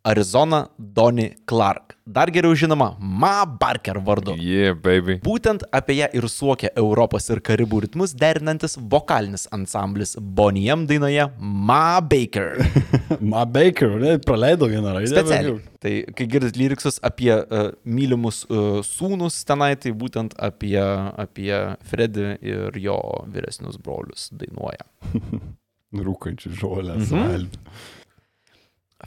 Arizona Donny Clark. Dar geriau žinoma Ma Barker vardu. yeah, baby. Būtent apie ją ir suokia Europos ir Karibų ritmus derinantis vokalinis ansamblis Boniem dainoje Ma Baker. Ma Baker, ne, praleido vieną raidę. Specialiai. Tai kai girdit lyriksus apie uh, mylimus uh, sūnus tenai, tai būtent apie, apie Fredį ir jo vyresnius brolius dainuoja. Rūkančių žolę. Mhm. Mhm.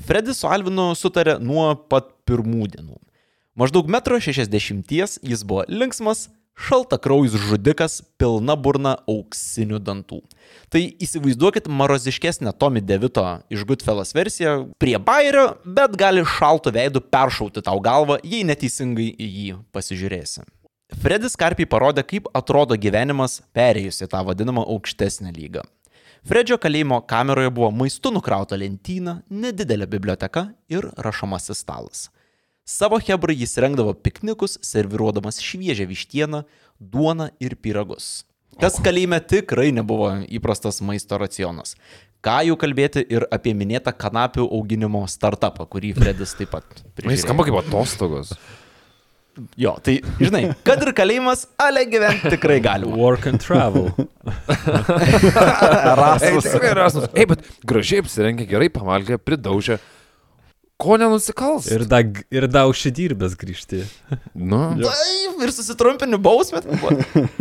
Fredis su Alvinu sutarė nuo pat pirmų dienų. Maždaug 1,60 m jis buvo linksmas, šaltakraujus žudikas, pilna burna auksinių dantų. Tai įsivaizduokit maroziškesnę Tommy Devito iš Goodfellas versiją prie bairio, bet gali šaltų veidų peršauti tau galvą, jei neteisingai į jį pasižiūrėsi. Fredis Karpiai parodė, kaip atrodo gyvenimas perėjus į tą vadinamą aukštesnę lygą. Fredžio kalėjimo kameroje buvo maistu nukrauta lentyna, nedidelė biblioteka ir rašomasis stalas. Savo hebrai jis rengdavo piknikus, serviruodamas šviežią vištieną, duoną ir pyragus. Kas kalėjime tikrai nebuvo įprastas maisto racionas. Ką jau kalbėti ir apie minėtą kanapių auginimo startupą, kurį Fredis taip pat Na, jis prižiūrėjo. skamba kaip atostogos. Jo, tai žinai, kad ir kalėjimas, ale gyventi tikrai galima. Work and travel. Ei, tikrai Erasmus. Ei, bet gražiai apsirengė, gerai pavalgė, pridaužė. Ko nenusikals? Ir da, ir da užsidirbęs grįžti. Nu, Taip, ir susitrumpini bausmę.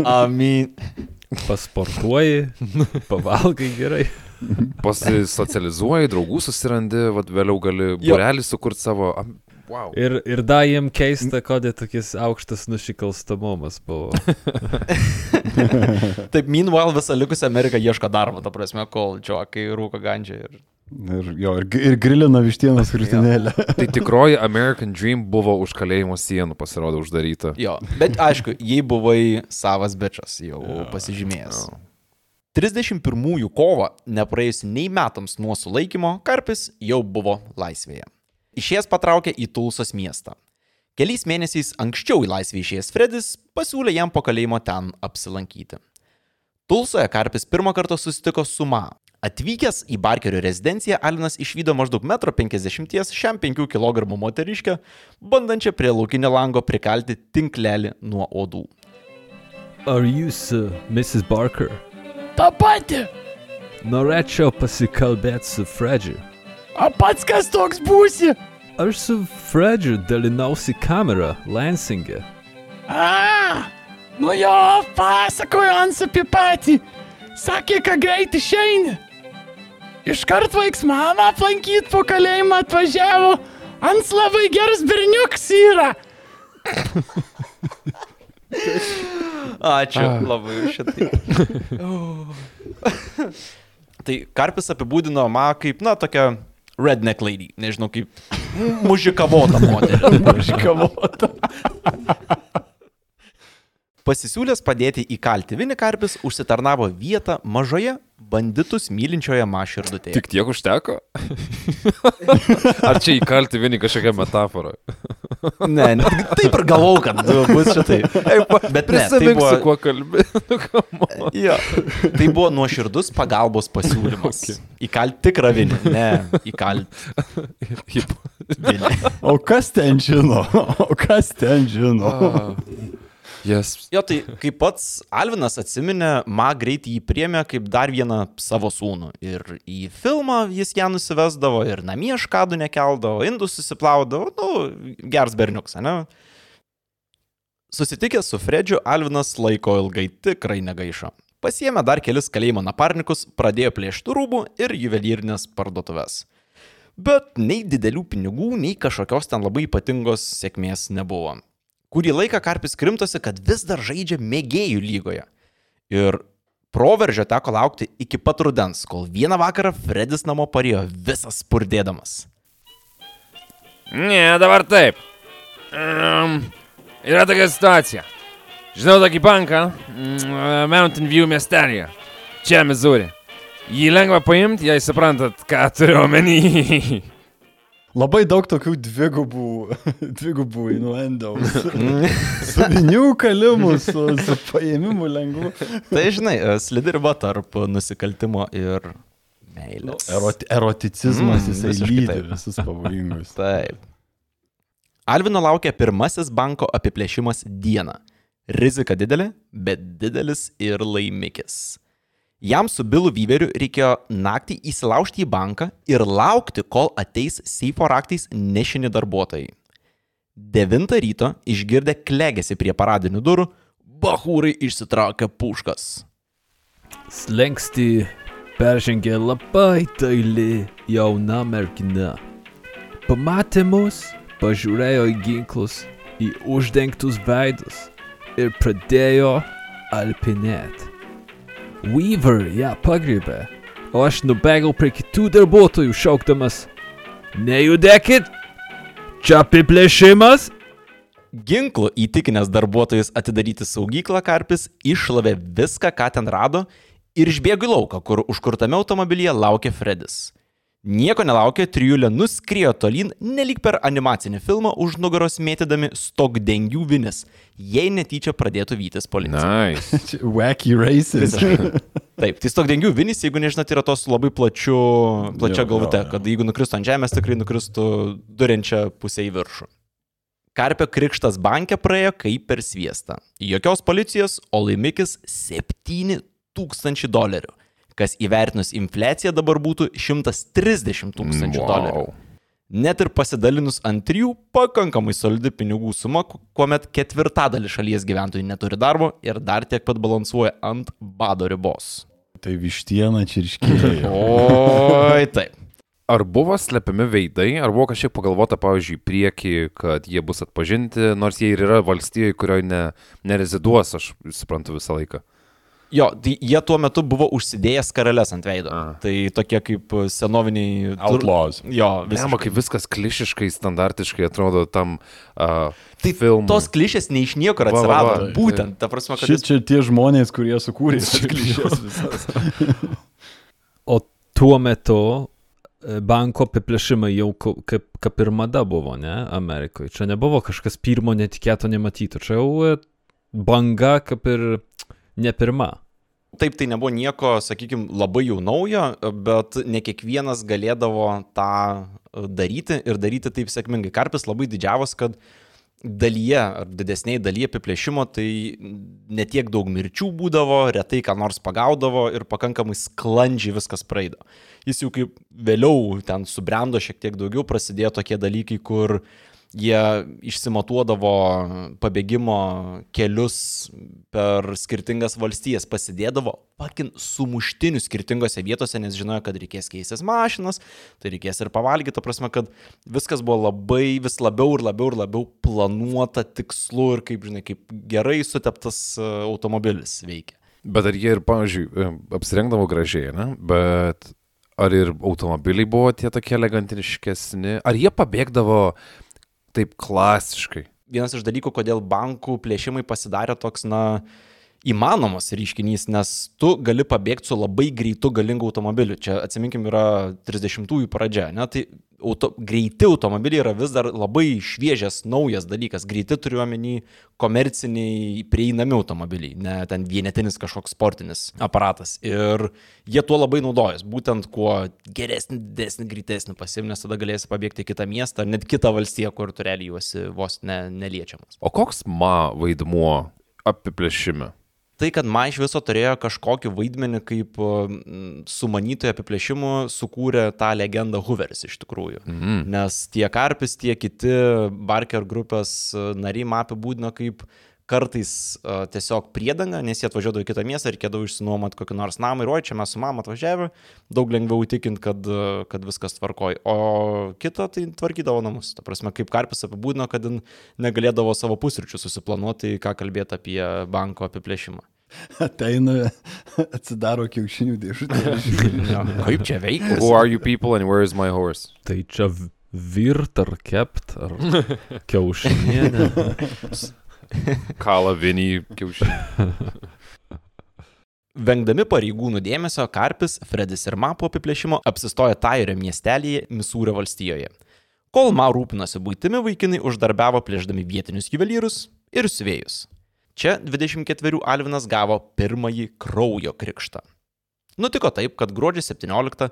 Amin. Pasportuoji, pavalgai gerai. pasisocializuoji, draugų susirandi, vėliau gali burelį sukurti savo. Am, Wow. Ir, ir da jiem keista, kodėl tokis aukštas nusikalstamumas buvo. Taip, meanwhile visą likusią Ameriką ieško darbo, ta prasme, kol džokai rūko gandžią. Ir... Ir, jo, ir, ir grilina vištienos krūtinėlę. Tai tikroji American Dream buvo už kalėjimo sienų pasirodo uždaryta. Jo, bet aišku, jei buvai savas bičias, jau pasižymėjęs. 31 kovo, nepraėjus nei metams nuo sulaikymo, Karpis jau buvo laisvėje. Išėjęs patraukė į Tulsos miestą. Keliais mėnesiais anksčiau į laisvę išėjęs Fredis pasiūlė jam po kalėjimo ten apsilankyti. Tulsoje Karpis pirmą kartą susitiko su Ma. Atvykęs į Barkerio rezidenciją, Alinas išvydo maždaug 1,50 m šiam 5 kg moteriškę, bandančią prie laukinio lango prikalti tinklelį nuo odų. Ar jūs, uh, Mrs. Barker, Ta pati. norėčiau pasikalbėti su Fredžiu? O pats kas toks būsi? Aš su Fredžiu dalinausi kamerą Lansingė. A, nu jo, pasakoju ant apie patį. Sakė, kad greit išeini. Iškart vaiks mamą aplankyti po kalėjimą atvažiavo. Ants labai geras berniukas yra. Ačiū labai už šitai. tai Karpis apibūdino ma kaip, na, tokia redneck lady, nežinau, kaip mužikavota moteris. Mužikavota. Pasisiūlęs padėti įkalti Vini Karpis užsitarnavo vietą mažoje banditus mylinčioje maširdutėje. Tik tiek užteko? Ar čia įkalti vieni kažkokią metaforą? Ne, ne, taip ir galvau, kad bus šitai. Bet ne, tai Prisimink, buvo, su kuo kalbi. Nu, jo, tai buvo nuoširdus pagalbos pasiūlymas. okay. Įkalti tikrą vinį, ne, įkalti. O kas ten žino? O kas ten žino? Yes. Jo, tai kaip pats Alvinas atsiminė, Ma greit jį priemė kaip dar vieną savo sūnų. Ir į filmą jis ją nusivesdavo, ir namie škadų nekeldavo, indus susiplaudavo, nu, gers berniuks, ne? Susitikęs su Fredžiu, Alvinas laiko ilgai tikrai negaišo. Pasiemė dar kelis kalėjimo naparnikus, pradėjo plėšti rūbų ir juvelyrinės parduotuvės. Bet nei didelių pinigų, nei kažkokios ten labai ypatingos sėkmės nebuvo. Kurį laiką Karpis krimtosi, kad vis dar žaidžia mėgėjų lygoje. Ir proveržio teko laukti iki pat rudens, kol vieną vakarą Fredis namo parėjo visas spurdėdamas. Ne, dabar taip. Um, yra tokia situacija. Žinau tokį banką mm, Mountain View miestelėje. Čia, Missouri. Jį lengva paimti, jei suprantat, ką turiu omeny. Labai daug tokių dvigubų, dvigubų innuendo. Su vinių kalimu, su, su paėmimu lengvu. Tai žinai, e, slidi riba tarp nusikaltimo ir meilės. Eroti, eroticizmas, Mm, jisai lydi taip. visus pavojingus. Taip. Alvino laukia pirmasis banko apiplėšimas dieną. Rizika didelė, bet didelis ir laimikis. Jam su Bilu Vyveriu reikėjo naktį įsilaužti į banką ir laukti, kol ateis seifo raktais nešini darbuotojai. 9 ryto išgirdę klegėsi prie paradinių durų, bahūrai išsitraukė puškas. Slengsti peržengė labai daili jauna mergina. Pamatė mus, pažiūrėjo į ginklus, į uždengtus veidus ir pradėjo alpinėti. Weaver ją pagrybė, o aš nubėgau prie kitų darbuotojų šaukdamas. Nejudėkit! Čia apiplėšimas! Ginklu įtikinęs darbuotojus atidaryti saugyklą Karpis iššlavė viską, ką ten rado ir išbėgo į lauką, kur užkurtame automobilyje laukė Fredis. Nieko nelaukė, trijulė nuskriejo tolyn, nelik per animacinį filmą už nugaros mėtydami stogdengių vinis, jei netyčia pradėtų vytis policija. Nice. Wacky races. Taip, tai stogdengių vinis, jeigu nežinot, yra tos labai plačiu, plačia galvute, kad jeigu nukristų ant žemės, tikrai nukristų durinčią pusę į viršų. Karpio krikštas bankė praėjo kaip per sviestą. Jokios policijos, o laimikis 7000 dolerių, kas įvertinus infliaciją dabar būtų 130 tūkstančių dolerių. Net ir pasidalinus ant trijų, pakankamai solidi pinigų suma, ku- kuomet ketvirtadalį šalies gyventojų neturi darbo ir dar tiek pat balansuoja ant bado ribos. Tai vištiena čirškėjo. Oi, taip. Ar buvo slepiami veidai, ar buvo kažkiek pagalvota, pavyzdžiui, į priekį, kad jie bus atpažinti, nors jie ir yra valstijoje, kurioje ne, nereziduos, aš suprantu visą laiką. Jo, tai jie tuo metu buvo užsidėjęs karalės ant veido. A. Tai tokie kaip senoviniai... tur- Outlaws. Jo, Visama, visiškai. kaip viskas klišiškai, standartiškai atrodo tam uh, Tai filmui. tos klišės ne iš niekur Va, va, atsirado. va, Būtent, ta prasme, kad... Šit jis- čia tie žmonės, kurie sukūrė šias klišės visas. O tuo metu e, banko apiplėšimai jau kaip, kaip ir mada buvo, ne, Amerikoje. Čia nebuvo kažkas pirmo netikėto nematyto. Čia jau e, banga kaip ir ne pirma. Taip, tai nebuvo nieko, sakykime, labai jau naujo, bet ne kiekvienas galėdavo tą e, daryti ir daryti taip sėkmingai. Karpis labai didžiavos, kad dalyje ar didesniai dalyje apiplėšimo tai netiek daug mirčių būdavo, retai ką nors pagaudavo ir pakankamai sklandžiai viskas praeidavo. Jis jau kaip vėliau ten subrendo šiek tiek daugiau, prasidėjo tokie dalykai, kur jie išsimatuodavo pabėgimo kelius per skirtingas valstijas, pasidėdavo pakin sumuštinių skirtingose vietose, nes žinojo, kad reikės keistis mašinas, tai reikės ir pavalgyti, ta prasme, kad viskas buvo labai vis labiau ir labiau ir labiau planuota, tikslu ir kaip, žinai, kaip gerai suteptas e, automobilis veikia. Bet ar jie ir, pavyzdžiui, e, apsirengdavo gražiai, ne? Bet ar ir automobiliai buvo tie tokie elegantiškesni? Ar jie pabėgdavo taip klasiškai? vienas iš dalykų, kodėl bankų plėšimai pasidarė toks, na, įmanomas reiškinys, nes tu gali pabėgti su labai greitu galingu automobiliu. Čia atsiminkim yra 30-ųjų pradžia, ne? Tai auto, greiti automobiliai yra vis dar labai šviežias, naujas dalykas. Greiti turiu omeny komerciniai prieinami automobiliai, ne ten vienetinis kažkoks sportinis aparatas. Ir jie tuo labai naudojas. Būtent kuo geresnį, didesnį, greitesnį pasim, nes tada galėsi pabėgti į kitą miestą, net kitą valstiją, kur tu realiai juosi vos ne, neliečiamas. O koks ma vaidmuo apiplėšime? Tai, kad man iš viso turėjo kažkokį vaidmenį kaip sumanytojų apiplėšimų sukūrė tą legendą Hooveris iš tikrųjų. Mhm. Nes tiek Karpis, tiek kiti Barker grupės nariai man apibūdino kaip kartais uh, tiesiog priedanga, nes jie atvažiuodavo į kitą miestą ir reikėdavo išsinuomoti kokį nors namą ir oi, čia mes su mama atvažiavę, daug lengviau įtikinti, kad, uh, kad viskas tvarkoj. O kita tai tvarkydavo namus. Ta prasme, kaip Karpis apibūdino, kad negalėdavo savo pusryčių susiplanuoti, ką kalbėti apie banko apiplėšimą. Ateina, atsidaro kiaušinių dėžutę. Kaip čia veikia? Who are you people and where is my horse? Tai čia virt ar kept ar kiaušinienė. Kalavinį kiaušinį. Vengdami pareigūnų dėmesio, Karpis, Fredis ir Ma po apiplėšimo apsistojo Tairio miestelėje Misūrio valstijoje. Kol Ma rūpinosi būtimi, vaikinai uždarbiavo plėždami vietinius juvelyrus ir siuvėjus. Čia 24 Alvinas gavo pirmąjį kraujo krikštą. Nutiko taip, kad gruodžio 17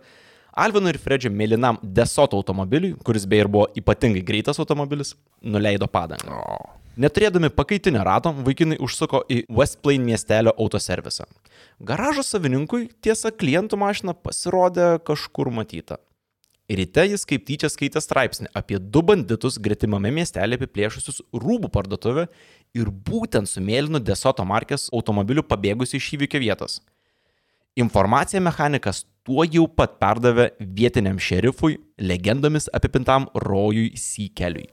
Alvino ir Fredžio mėlynam Desoto automobiliui, kuris beje ir buvo ypatingai greitas automobilis, nuleido padangą. Neturėdami pakaitinio rato, vaikinai užsuko į West Plain miestelio autoservisą. Garažo savininkui tiesa klientų mašina pasirodė kažkur matyta. Ryte jis kaip tyčia skaitė straipsnį apie du banditus gretimame miestelėje apiplėšusius rūbų parduotuvę ir būtent su mėlynu Desoto markės automobiliu pabėgusi iš įvykio vietos. Informaciją mechanikas tuo jau pat perdavė vietiniam šerifui, legendomis apipintam rojui Sykeliui.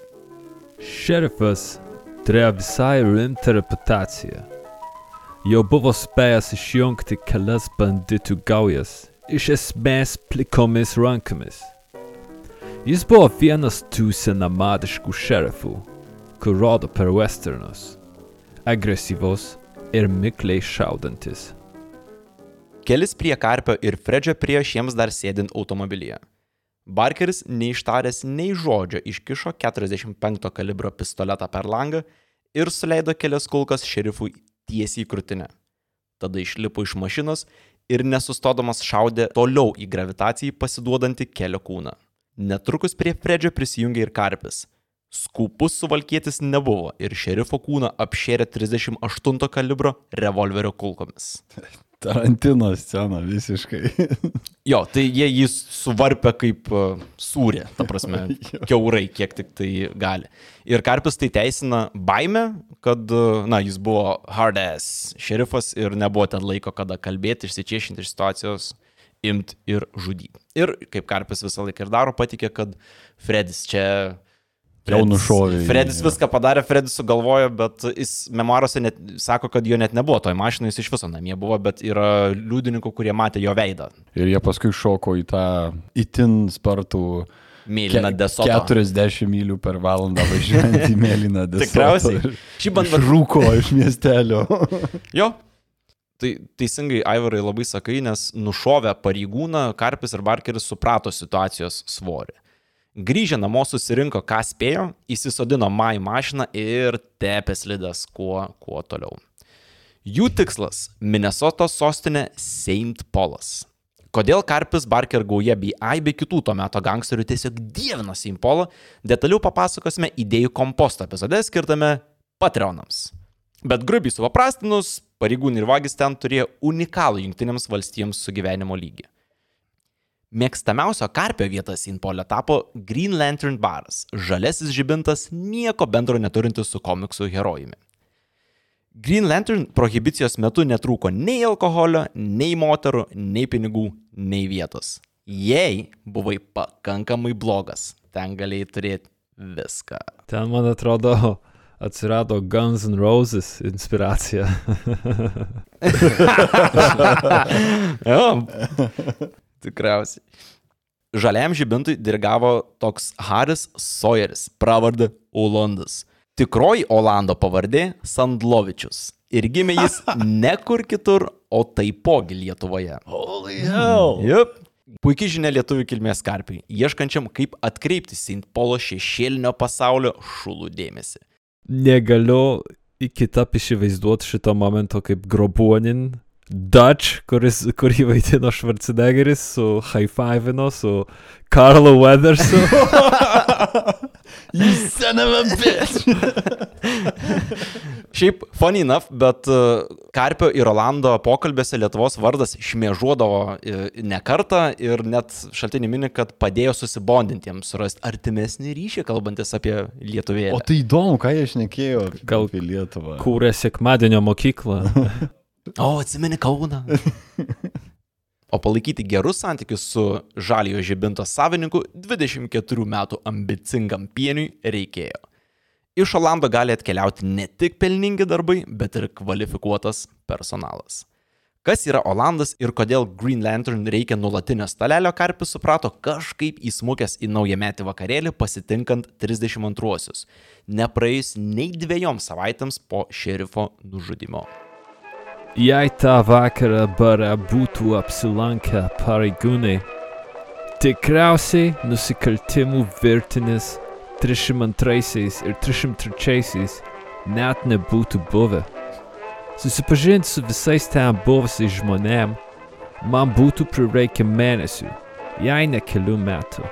Šerifas turėjo visai rimtą reputaciją. Jau buvo spėjęs išjungti kelias banditų gaujas, iš esmės plikomis rankomis. Jis buvo vienas tų senamadiškų šerifų, kur rodo per westernus. Agresyvus ir mikliai šaudantis. Kelis prie Karpio ir Fredžio prie šiems dar sėdint automobilyje. Barkeris, neištaręs nei žodžio, iškišo 45 kalibro pistoletą per langą ir suleido kelias kulkas šerifui tiesiai į krūtinę. Tada išlipo iš mašinos ir nesustodamas šaudė toliau į gravitacijai pasiduodantį kelio kūną. Netrukus prie Fredžio prisijungė ir Karpis. Skūpus suvalkėtis nebuvo ir šerifo kūną apšėrė 38 kalibro revolverio kulkomis. Tarantino scena visiškai. Jo, tai jie jį suvarpia kaip uh, sūrė, ta prasme, keurai, kiek tik tai gali. Ir Karpis tai teisina baime, kad, uh, na, jis buvo hard ass šerifas ir nebuvo ten laiko, kada kalbėti, išsičiešinti iš situacijos, imt ir žudyti. Ir kaip Karpis visą laiką ir daro, patikė, kad Fredis čia Jau nušovė Fredis viską padarė, Fredis sugalvojo, bet jis memoaruose net sako, kad jo net nebuvo toj mašinai, jis iš viso namie buvo, bet yra liudininkų, kurie matė jo veidą. Ir jie paskui šoko į tą itin spartų Mėlyną desotą. 40 mylių per valandą važiuojant į mėlyną desotą. Tikriausiai. Šį band Rūko iš miestelio. Jo. Tai teisingai, Aivarai, labai sakai, nes nušovę pareigūną, Karpis ir Barkeris suprato situacijos svorį. Grįžę namo susirinko, ką spėjo, įsisodino Mai mašiną ir tepė slidas kuo, kuo toliau. Jų tikslas - Minnesotos sostinė St. Paulas. Kodėl Karpis, Barker gauja bei aibė kitų to meto gangsterių tiesiog dievina St. Paulą, detaliau papasakosime idėjų komposto epizode skirtame Patreonams. Bet grubiai supaprastinus, pareigūnai ir vagis ten turėjo unikalų jungtinėms valstijoms sugyvenimo lygį. Mėgstamiausio karpio vieta Sinpolė tapo Green Lantern baras - žalesis žibintas, nieko bendro neturintis su komiksų herojumi. Green Lantern prohibicijos metu netrūko nei alkoholio, nei moterų, nei pinigų, nei vietos. Jei buvai pakankamai blogas, ten galėjai turėti viską. Ten, man atrodo, atsirado Guns N' Roses inspiracija. Jo, tikriausiai. Žaliam žibintui dirigavo toks Haris Sawyeris, pravardė Olandas. Tikroji Olando pavardė Sandlovičius. Ir gimė jis ne kur kitur, o taipogi Lietuvoje. Holy hell. Jep. Puikiai žinia lietuvių kilmės karpiai, ieškančiam, kaip atkreipti St. Paulo šešėlinio pasaulio šulų dėmesį. Negaliu iki tap įsivaizduoti šito momento kaip grobuonin. Dutch, kuris, kurį vaidino Schwarzeneggeris su High Five'ino, su Karlu Weathersu. You son of a bitch. Šiaip, funny enough, bet uh, Karpio ir Rolando pokalbėse Lietuvos vardas šmėžuodavo uh, ne kartą ir net šaltinį mini, kad padėjo susibondintiems surasti artimesnį ryšį, kalbantis apie Lietuvėlę. O tai įdomu, ką jie šnekėjo Gal- apie Lietuvą. Kūrė sekmadienio mokyklą. O, atsimeni Kauną. O palaikyti gerus santykius su žaliojo žibinto savininku 24 metų ambicingam pieniui reikėjo. Iš Olando gali atkeliauti ne tik pelningi darbai, bet ir kvalifikuotas personalas. Kas yra Olandas ir kodėl Green Lantern reikia nulatinio stalelio, Karpis suprato kažkaip įsmukęs į naujametį vakarėlį pasitinkant 32-uosius, nepraėjus nei dviejom savaitėms po šerifo nužudimo. Jei tą vakarą bare būtų apsilankę pareigūnai, tikriausiai nusikaltimų virtinis 302 ir 303 net nebūtų buvę. Susipažinti su visais ten buvusiais žmonėm man būtų prireikę mėnesių, jei ne kelių metų.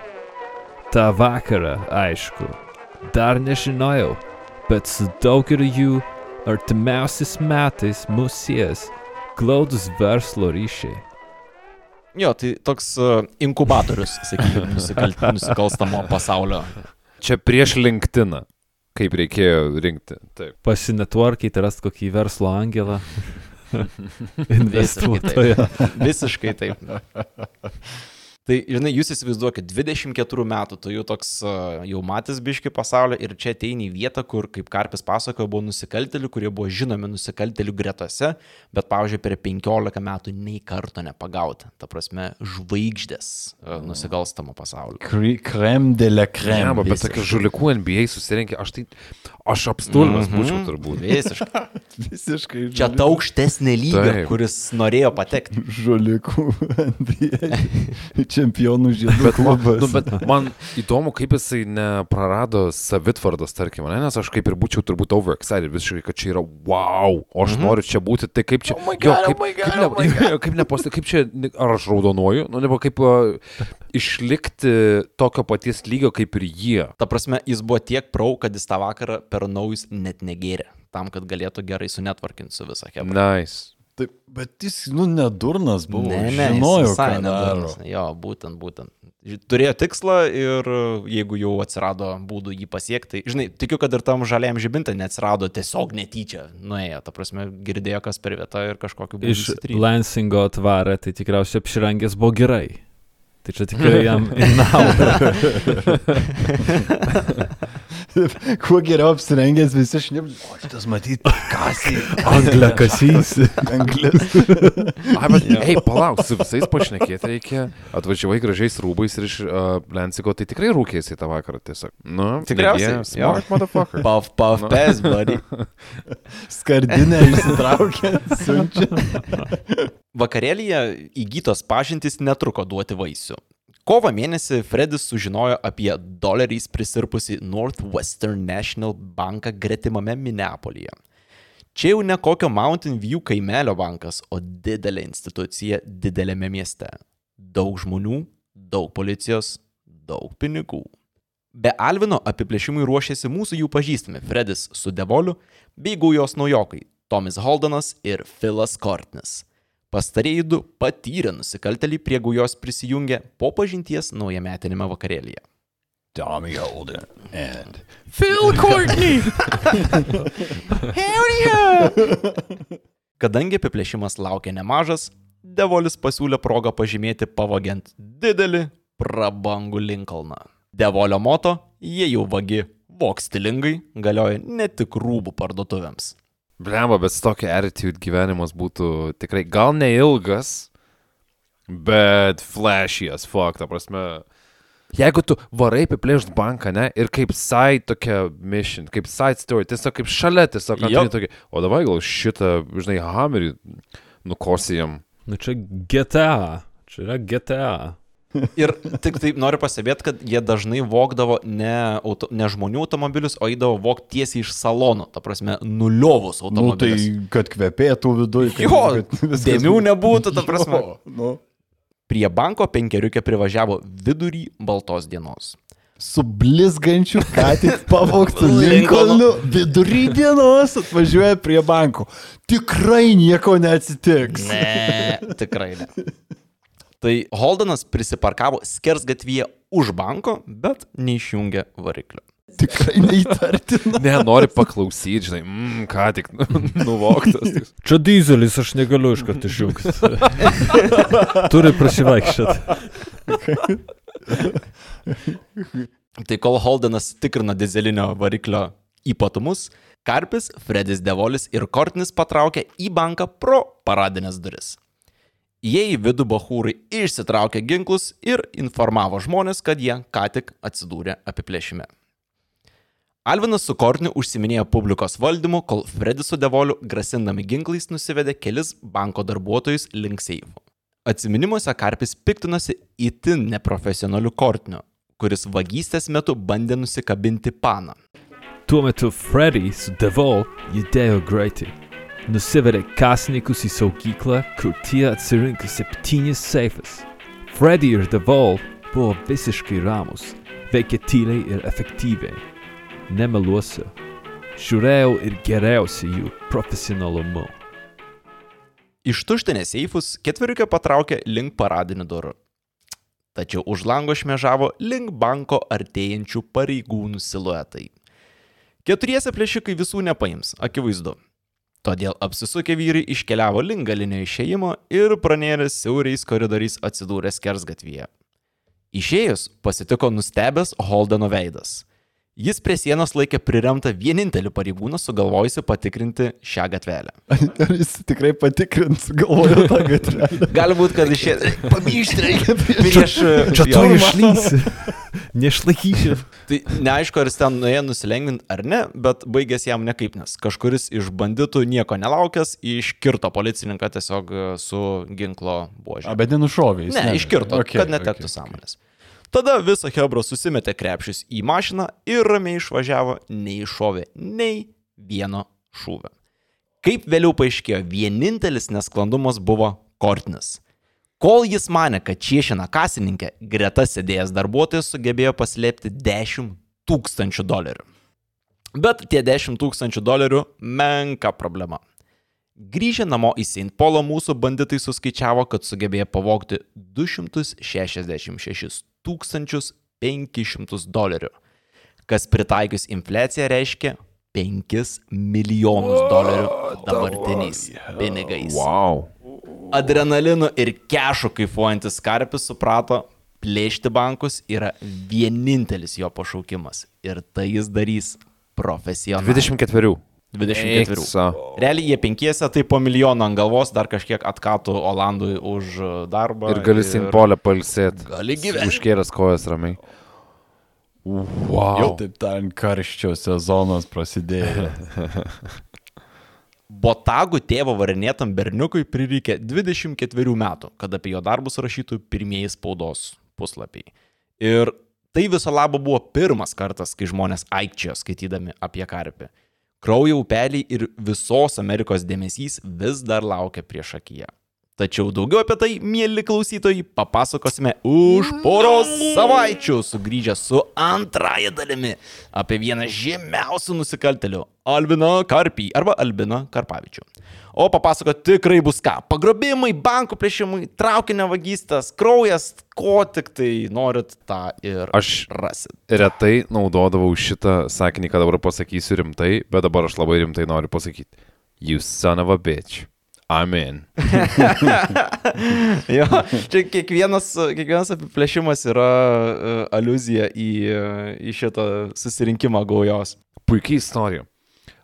Ta vakarą, aišku, dar nežinojau, bet su daugeliu jų artimiausiais metais mūsų siejas glaudus verslo ryšiai. Jo, tai toks uh, inkubatorius, sakykime, nusikal... nusikalstamo pasaulio. Čia prieš linktiną, kaip reikėjo rinkti. Taip. Pasinetworkyti, rast kokį verslo angelą. Investuotoją. Visiškai taip. Tai, žinai, jūs įsivaizduokit, 24 metų, tu jau toks jau matęs biški pasaulio ir čia ateini į vietą, kur, kaip Karpis pasakojo, buvo nusikaltelių, kurie buvo žinomi nusikaltelių gretose, bet, pavyzdžiui, per 15 metų nei karto nepagauti. Ta prasme, žvaigždės uh, nusikalstamo pasaulio. Krem de la Ne, krem. bet tokia žulikų NBA susirinkė, aš tai, aš apstulbęs Mhm. būčiau turbūt. Visiškai. visiškai. Čia ta aukštesnė lyga, Taip. kuris norėjo patekti. Žulikų NBA čempionų žiedų Bet man, klubas. nu, bet man įdomu, kaip jisai neprarado savitvardos, tarkim, ne? nes aš kaip ir būčiau turbūt overexcited visiškai, kad čia yra wow, o aš mm -hmm. noriu čia būti, tai kaip čia... Oh jo, God, oh kaip, my God, kaip, ne, oh jo, kaip, neposti, kaip čia, ar aš raudonuoju, nu, nebo kaip uh, išlikti tokio paties lygio kaip ir jie. Ta prasme, jis buvo tiek prau, kad jis tą vakarą per naujus net negėrė, tam, kad galėtų gerai sunetvarkinti su visą hebra. Nice. Taip, bet jis, nu, nedurnas buvo. Ne, ne, visai ką daro. nedurnas. Jo, būtent, būtent. Turėjo tikslą ir jeigu jau atsirado būdų jį pasiekti, tai, žinai, tikiu, kad ir tam žaliam žibintai neatsirado tiesiog netyčia. Nuėjo, ta prasme, girdėjo, kas per vietą ir kažkokiu būdu. Iš įsitrynė. Lansingo atvarė, tai tikriausiai apširangęs buvo gerai. Tai čia tikrai jam į naudą. Kuo geriau apsirengęs visi šnip. O šitas matyti, kasiai. Anglė kasys. Anglis. Ai, bet, hei, palauk, su visais pašnekėti reikia. Atvažiavai gražiais rūbais ir iš uh, Lensiko, tai tikrai rūkėsi tą vakarą tiesiog. Nu, Tikriausiai, negi, Smart motherfucker. Puff, puff, Nu. pes, buddy. Skardinę išsitraukė, siunčia. Vakarėlyje įgytos pažintys netruko duoti vaisių. Kovo mėnesį Fredis sužinojo apie doleriais prisirpusi Northwestern National banką gretimame Minneapolyje. Čia jau ne kokio Mountain View kaimelio bankas, o didelė institucija didelėme mieste. Daug žmonių, daug policijos, daug pinigų. Be Alvino apiplėšimui ruošėsi mūsų jų pažįstami Fredis su Devoliu bei gaujos naujokai Tomis Holdenas ir Filas Kortnis. Pastarėjai du patyrę nusikaltelį prie gaujos prisijungė po pažinties naujametinėme vakarėlyje. Tommy Holden and Phil Courtney. Kadangi apiplėšimas laukia nemažas, Devolis pasiūlė progą pažymėti pavogiant didelį, prabangų Lincolną. Devolio moto - jie jau vagi, vok stilingai, galioja ne tik rūbų parduotuvėms. Blemba, bet tokia attitude gyvenimas būtų tikrai gal neilgas, bet flashy as fuck, ta prasme. Jeigu tu varai apiplėšt banką, ne, ir kaip side tokia mission, kaip side story, tiesiog kaip šalia, tiesiog antrinį tokį, o davai gal šitą, žinai, hamerį nukosijam. Nu čia GTA. Čia yra GTA. Ir tik taip noriu pastebėti, kad jie dažnai vokdavo ne, auto, ne žmonių automobilius, o eidavo vokti tiesiai iš salonų, ta prasme, nuliovus Nu, tai automobilius. kad kvepėtų viduje. Jo, dėmių nebūtų, ta prasme. Jo, nu. Prie banko penkeriukė privažiavo vidurį baltos dienos. Su blizgančiu, ką tik pavogtų. Linkolnu vidury dienos atvažiuoja prie banko. Tikrai nieko neatsitiks. Ne, tikrai ne. Tai Holdenas prisiparkavo skersgatvyje už banko, bet neišjungė variklio. Tikrai neįtartina. Ne, nori paklausyti, žinai, mm, ką tik nuvoktas. Čia dizelis, aš negaliu iškart išjungti. Turi prasivaikščioti. Tai kol Holdenas tikrino dizelinio variklio ypatumus, Karpis, Fredis Devolis ir Kortinis patraukė į banką pro paradinės duris. Jie į vidų bahūrai išsitraukė ginklus ir informavo žmonės, kad jie ką tik atsidūrė apiplėšime. Alvinas su Kortiniu užsiminėjo publikos valdymu, kol Fredis su Devoliu grasindami ginklais nusivedė kelis banko darbuotojus link seifų. Atsiminimuose Karpis piktinosi itin neprofesionaliu Kortiniu, kuris vagystės metu bandė nusikabinti paną. Tuo metu Freddy su Devol judėjo greitai. Nusivedė kasininkus į saugyklą, kur tie atsirinko septynis seifus. Freddy ir Devol buvo visiškai ramus, veikė tyliai ir efektyviai. Nemeluosiu. Žiūrėjau ir geriausi jų profesionalumu. Ištuštinę seifus ketveriukė patraukė link paradinių durų. Tačiau už lango šmežavo link banko artėjančių pareigūnų siluetai. Keturiese plėšikai visų nepaims, akivaizdu. Todėl apsisukę vyrai iškeliavo link galinio išėjimo ir pranėrė siauriais koridoriais atsidūrė skersgatvyje. Išėjus pasitiko nustebęs Holdeno veidas. Jis prie sienos laikė priremtą vienintelį pareigūną sugalvojusi patikrinti šią gatvelę. Ar jis tikrai patikrins, galvoju, tą gatvelę. Gali būti, kad išėjo. Pamyšti reikia prieš... Čia jo. tu išlysi. Neišlaikysi. Tai neaišku, ar jis ten nuėjo nusilengvinti ar ne, bet baigės jam nekaip, nes kažkuris iš banditų nieko nelaukęs iškirto policininką tiesiog e, su ginklo buožė. A, bet nenušovė. jis Ne, nedavė. iškirto, Okay, kad netektų okay, okay. Tada visa Hebra susimetė krepšius į mašiną ir ramiai išvažiavo, neiššovė nei vieno šūvio. Kaip vėliau paaiškėjo, vienintelis nesklandumas buvo Kortinis. Kol jis mane, kad čiešina kasininkę, greta sėdėjęs darbuotojas sugebėjo paslėpti 10 tūkstančių dolerių. Bet tie 10 tūkstančių dolerių menka problema. Grįžę namo į St. Polo mūsų banditai suskaičiavo, kad sugebėjo pavogti 266 500 dolerių, kas pritaikius infliaciją reiškia 5 milijonus dolerių dabartiniais pinigais. Wow. Adrenalinu ir kešu kaifuojantis karpis suprato, plėšti bankus yra vienintelis jo pašaukimas. Ir tai jis darys profesionaliai. 24. 24. Eiksa. Realiai jie penkiese, tai po milijoną ant galvos dar kažkiek atkatų Olandui už uh, darbą. Ir gali simpolę palsėti. Gali gyventi. Užkėlęs kojas ramiai. Jau Wow. taip ten karščio sezonas prasidėjo. Botagų tėvo varinėtam berniukui prireikė 24 metų, kad apie jo darbus rašytų pirmieji spaudos puslapiai. Ir tai viso labo buvo pirmas kartas, kai žmonės aikčiojo skaitydami apie karpį. Kraujo upeliai ir visos Amerikos dėmesys vis dar laukia prieš akiją. Tačiau daugiau apie tai, mėly klausytojai, papasakosime už poros savaičių, sugrįžę su antraja dalimi apie vieną žymiausių nusikaltelių - Albiną Karpį arba Albiną Karpavičių. O papasakoti tikrai bus ką - pagrobimai, bankų plėšimai, traukinio vagystės, kraujas, ko tik tai norit, tą ir Aš rasit. retai naudodavau šitą sakinį, ką dabar pasakysiu rimtai, bet dabar aš labai rimtai noriu pasakyti. You son of a bitch. I'm in. Jo, čia kiekvienas, kiekvienas apiplėšimas yra uh, aluzija į, uh, į šitą susirinkimą gaujos. Puikiai istorija.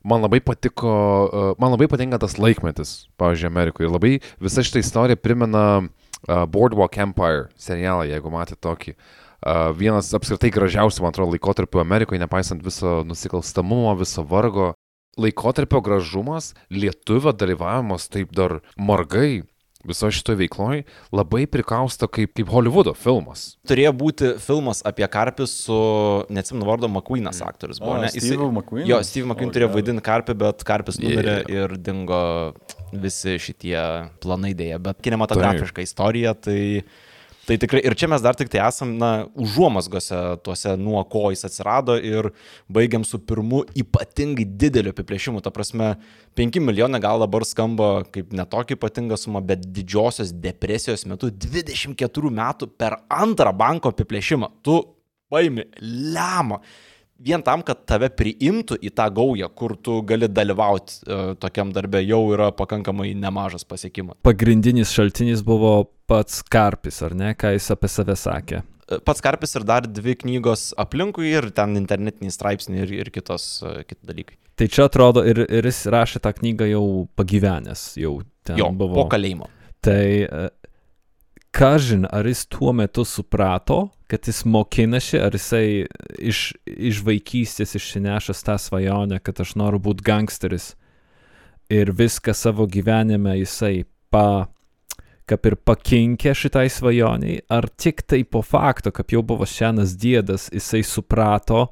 Man labai patiko, uh, man labai patinka tas laikmetis, pavyzdžiui, Amerikoje. Ir labai visa šitą istoriją primena uh, Boardwalk Empire serialą, jeigu matėte tokį. uh, vienas apskritai gražiausių, man atrodo, laikotarpių Amerikoje, nepaisant viso nusikalstamumo, viso vargo. Laikotarpio gražumas, lietuvio dalyvavimas taip dar margai viso šito veikloj labai prikausto kaip, kaip Hollywoodo filmas. Turėjo būti filmas apie karpį su, neatsimenu vardo, McQueenas aktorius buvo, O, ne? Steve McQueen? Jo, Steve McQueen O, turėjo geras. vaidinti karpį, bet karpis numirė Yeah. ir dingo visi šitie planai dėja. Bet kinematografiška istorija, tai... Tai tikrai, ir čia mes dar tik tai esam, na, užuomasgose tuose, nuo ko jis atsirado ir baigiam su pirmu ypatingai dideliu apiplėšimu. Ta prasme, 5 milijonai gal dabar skamba kaip netokia ypatinga suma, bet didžiosios depresijos metu 24 metų per antrą banko apiplėšimą. Tu paimi lemą. Vien tam, kad tave priimtų į tą gaują, kur tu gali dalyvauti e, tokiam darbė, jau yra pakankamai nemažas pasiekimas. Pagrindinis šaltinis buvo pats Karpis, ar ne, ką jis apie save sakė. E, Pats Karpis ir dar dvi knygos aplinkui ir ten internetiniai straipsniai ir, ir kitos, e, kiti dalykai. Tai čia atrodo ir, ir jis rašė tą knygą jau pagyvenęs, jau ten Jo, buvo. po kalėjimo. Tai e, kažin, ar jis tuo metu suprato, kad jis mokinasi, ar jisai iš, iš vaikystės išsinešęs tą svajonę, kad aš noriu būti gangsteris. Ir viską savo gyvenime jisai pa, kaip ir pakinkė šitai svajoniai, ar tik tai po fakto, kaip jau buvo senas dėdas, jisai suprato,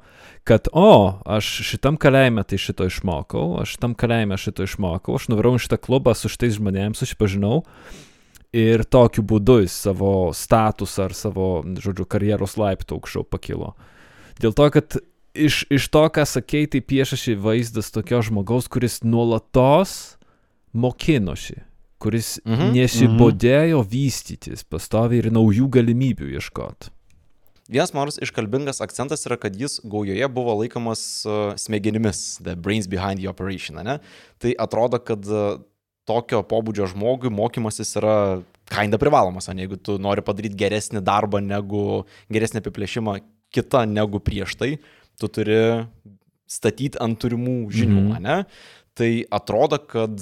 kad, o, aš šitam kalėjime tai šito išmokau, aš šitam kalėjime šito išmokau, aš nuvarau šitą klubą su šitais žmonėms, susipažinau ir tokiu būdu jis savo statusą ar savo, žodžiu, karjeros laiptų aukščiau pakilo. Dėl to, kad iš, iš to, ką sakei, tai piešasi vaizdas tokio žmogaus, kuris nuolatos mokinosi, kuris Mhm. mhm. nesibodėjo vystytis, pastoviai ir naujų galimybių ieškoti. Vienas maras iškalbingas akcentas yra, kad jis gaujoje buvo laikomas uh, smegenimis, the brains behind the operation, ne? Tai atrodo, kad uh, tokio pobūdžio žmogui mokymasis yra kaina privalomas, o jeigu tu nori padaryti geresnį darbą negu, geresnį apiplėšimą kitą negu prieš tai, tu turi statyti ant turimų žinių, mm. ne? Tai atrodo, kad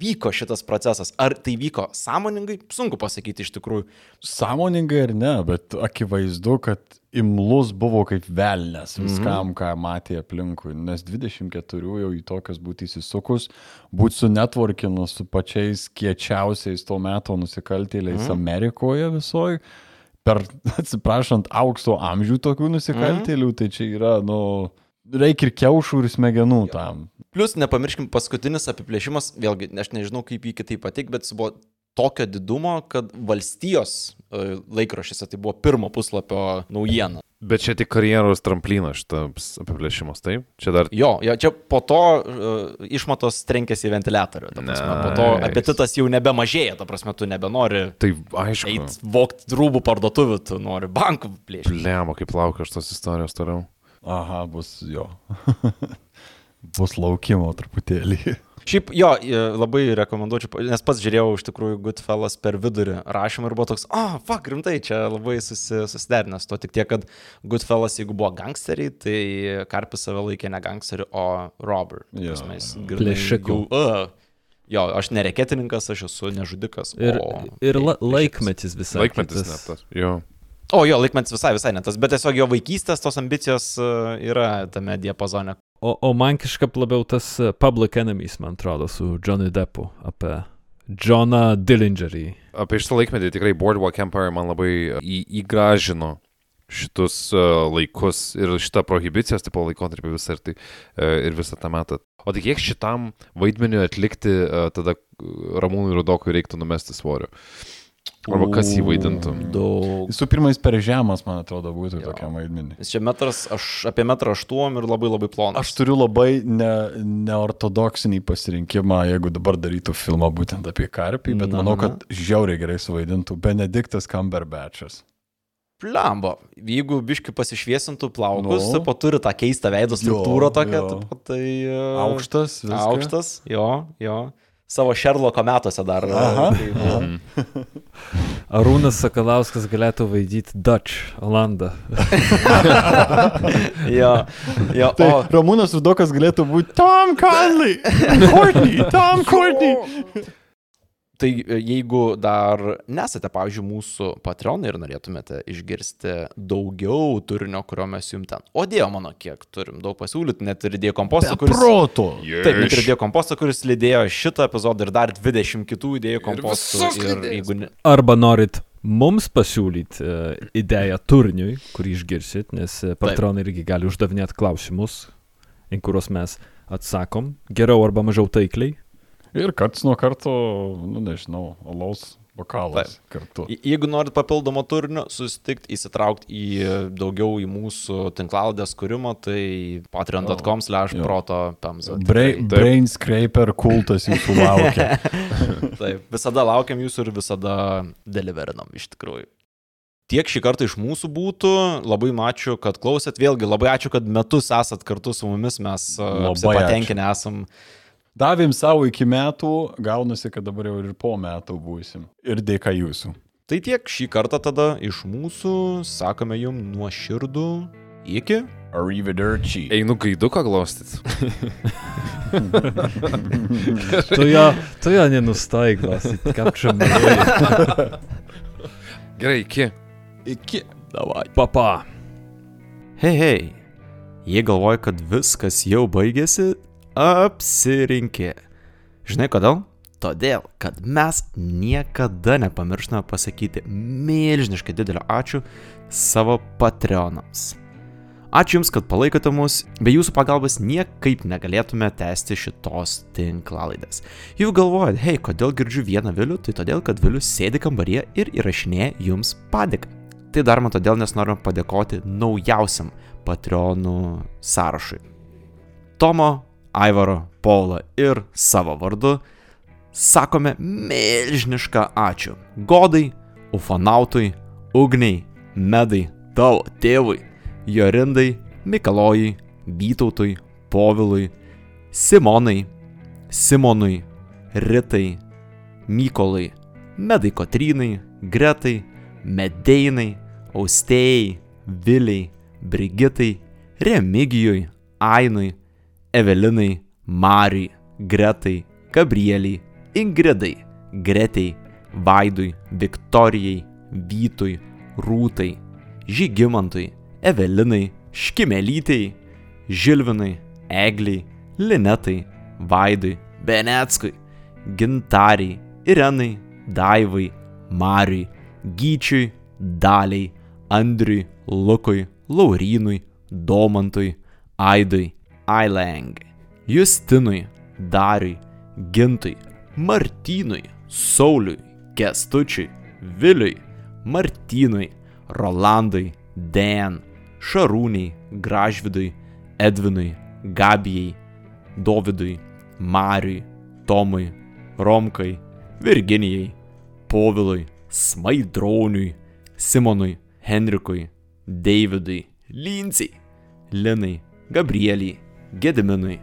vyko šitas procesas. Ar tai vyko sąmoningai, sunku pasakyti iš tikrųjų. Sąmoningai ar ne, bet akivaizdu, kad imlus buvo kaip velnės viskam, ką matė aplinkui. Nes 24 jau į tokias būti įsisukus, būti su networkinu, su pačiais kiečiausiais to meto nusikaltėliais Amerikoje visoji. Per, atsiprašant, aukso amžių tokių nusikaltėlių, tai čia yra, nu, reikia ir kiaušų, ir smegenų tam. Plus, nepamirškim, paskutinis apiplėšimas, vėlgi, aš nežinau, kaip jį kitaip patik, bet jis buvo tokio didumo, kad valstijos e, laikraščiuose tai buvo pirmo puslapio naujiena. Bet čia tik karjeros tramplinas šitas apiplėšimas, taip? Čia dar... Jo, jo, čia po to uh, išmatos trenkėsi į ventiliatorių. Ta prasme, po to apetitas jau nebemažėja, ta prasme, tu nebenori Tai aišku. eiti vokti rūbų parduotuvių, tu nori bankų plėšti. Lemą, kaip laukia aš tos istorijos toliau. Aha, bus jo. bus laukimo truputėlį. Šiaip jo, e, labai rekomenduočiau, nes pats žiūrėjau iš tikrųjų Goodfellas per vidurį rašymą ir buvo toks, o, oh, fuck, rimtai, čia labai susi, susiderinęs. To tik tiek, kad Goodfellas, jeigu buvo gangsteriai, tai Karpis save laikė ne gangsteriu, o robber. Jis uh, Jo, aš nereketininkas, aš esu nežudikas. Ir, o ir la, laikmetis visai. Laikmetis net tas. Jo. O jo, laikmetis visai, visai ne tas, bet tiesiog jo vaikystės tos ambicijos uh, yra tame diapazone. O, o man kažkaip labiau tas uh, Public Enemies, man atrodo, su Johnny Deppu apie Johną Dillingerį. Apie šitą laikmetį tikrai Boardwalk Empire man labai į, įgražino šitus uh, laikus ir šitą prohibicijos tipo laikotarpį visą ir, tai, uh, ir visą tą metą. O tai kiek šitam vaidmeniu atlikti uh, tada uh, Ramūnui Rudokui reiktų numesti svorio? Arba kas jį vaidintų? Daug. Visų pirma, jis per žemas, man atrodo, būtų Jo. tokiam vaidmenį. Jis čia metras, aš apie metrą aštuom ir labai labai plonas. Aš turiu labai ne, neortodoksinį pasirinkimą, jeigu dabar darytų filmą būtent apie karpį, bet Na, manau, na, kad žiauriai gerai suvaidintų Benediktas Cumberbatchas. Plambo. Jeigu biški pasišviesintų plaukus, Nu. tipo turi tą keistą veido struktūrą Jo, tokią, jo. tai... Aukštas, viską. Aukštas, jo, jo. Savo Šerloko metuose dar. Aha, tai buvo. Arūnas Sakalauskas galėtų vaidyti Dutch, Olandą. jo, jo. Tai O, Ramūnas Rudokas galėtų būti Tom Conley. Courtney, Tom Courtney. Tai e, jeigu dar nesate, pavyzdžiui, mūsų patronai ir norėtumėte išgirsti daugiau turinio, kurio mes jums ten. O dėjo mano, kiek turim daug pasiūlyti, net ir idėjų kompostą, kuris... Protų. Taip, net ir idėjų kompostą, kuris lydėjo šitą epizodą ir dar 20 kitų idėjų kompostų. Ir, lydės. jeigu ne... Arba norit mums pasiūlyti uh, idėją turiniui, kurį išgirsit, nes uh, patronai irgi gali uždavinėti klausimus, į kuriuos mes atsakom, geriau arba mažiau taikliai. Ir karts nuo karto, nu nežinau, alaus bokalas kartu. Je- Jeigu norit papildomo turinio, susitikti, įsitraukti į daugiau į mūsų tinklaladės kūrimą, tai patreon.com slash proto pemza. Bra brain scraper kultas jūsų laukia. Taip, visada laukiam jūsų ir visada deliverinam iš tikrųjų. Tiek šį kartą iš mūsų būtų. Labai ačiū, kad klausėt. Vėlgi labai ačiū, kad metus esat kartu su mumis. Mes labai patenkinę esam. Davėm savo iki metų, gaunasi, kad dabar jau ir po metų būsim. Ir dėka jūsų. Tai tiek šį kartą tada iš mūsų. Sakome jums nuoširdų. Iki. Arrivederci. Einu gaiduką glostyt. To ja, to ja nie nustaj glasit, kapčiam. Gerai, iki. Iki. Davai. Papa. Hei, hei. Jei galvoji, kad viskas jau baigėsi, apsirinkė. Žinai kodėl? Todėl, kad mes niekada nepamirštame pasakyti milžiniškai didelio ačiū savo patreonams. Ačiū Jums, kad palaikote mus, be Jūsų pagalbos niekaip negalėtume tęsti šitos tinklalaidės. Jau galvojat, hei, kodėl girdžiu vieną Vilių, tai todėl, kad Vilius sėdi kambaryje ir įrašinėja Jums padėką. Tai daroma todėl, nes norime padėkoti naujausiam Patreonų sąrašui. Tomo, Aivaro, Paulo ir savo vardu sakome milžinišką ačiū. Godai, Ufanautui, Ugniai, Medai, tavo tėvui, Jorindai, Mikalojui, Vytautui, Povilui, Simonai, Simonui, Ritai, Mykolai, Medai Kotrynai, Gretai, Medeinai, Austėjai, Viliai, Brigitai, Remigijui, Ainui, Evelinai, Mariui, Gretai, Gabrieliai, Ingridai, Gretai, Vaidui, Viktorijai, Vytui, Rūtai, Žygimantui, Evelinai, Škimelytei, Žilvinai, Egliai, Linetai, Vaidui, Beneckui, Gintariai, Irenai, Daivai, Mariui, Gyčiui, Daliai, Andriui, Lukui, Laurynui, Domantui, Aidui, Aileng, Justinui, Dariui, Gintui, Martynui, Sauliui, Kestučiui, Viliui, Martynui, Rolandui, Dan, Šarūniai, Gražvidui, Edvinui, Gabijai, Dovydui, Mariui, Tomui, Romkai, Virginijai, Povilui, Smaidroniui, Simonui, Henrikui, Davidui, Lincijai, Linai, Gabrieliai, Gediminui,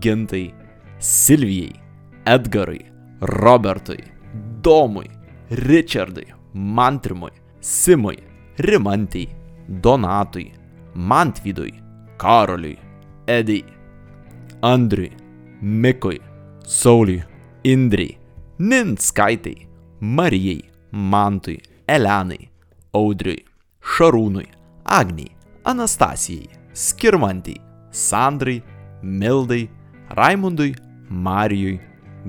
Gintai, Silvijai, Edgarui, Robertui, Domui, Richardui, Mantrimui, Simui, Rimantijai, Donatui, Mantvydui, Karoliui, Edijai, Andriui, Mikui, Sauliui, Indriai, Ninskaitai, Marijai, Mantui, Elenai, Audriui, Šarūnui, Agniai, Anastasijai, Skirmantijai, Sandrai, Mildai, Raimundui, Marijui,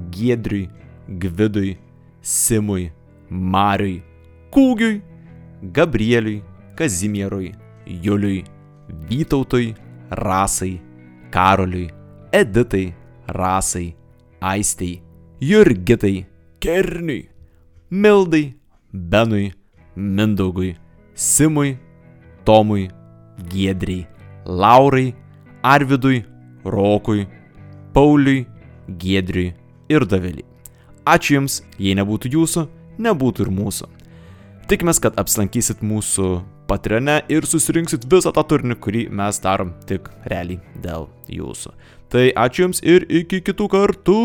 Giedriui, Gvidui, Simui, Mariui, Kūgiui, Gabrieliui, Kazimierui, Juliui, Vytautui, Rasai, Karoliui, Editai, Rasai, Aistei, Jurgitai, Kerniui, Mildai, Benui, Mindaugui, Simui, Tomui, Giedriai, Laurai, Arvidui, Rokui, Pauliui, Giedriui ir Daviliai. Ačiū Jums, jei nebūtų Jūsų, nebūtų ir mūsų. Tikimės, kad apsilankysit mūsų Patreone ir susirinksit visą tą turinį, kurį mes darom tik realiai dėl Jūsų. Tai ačiū Jums ir iki kitų kartų.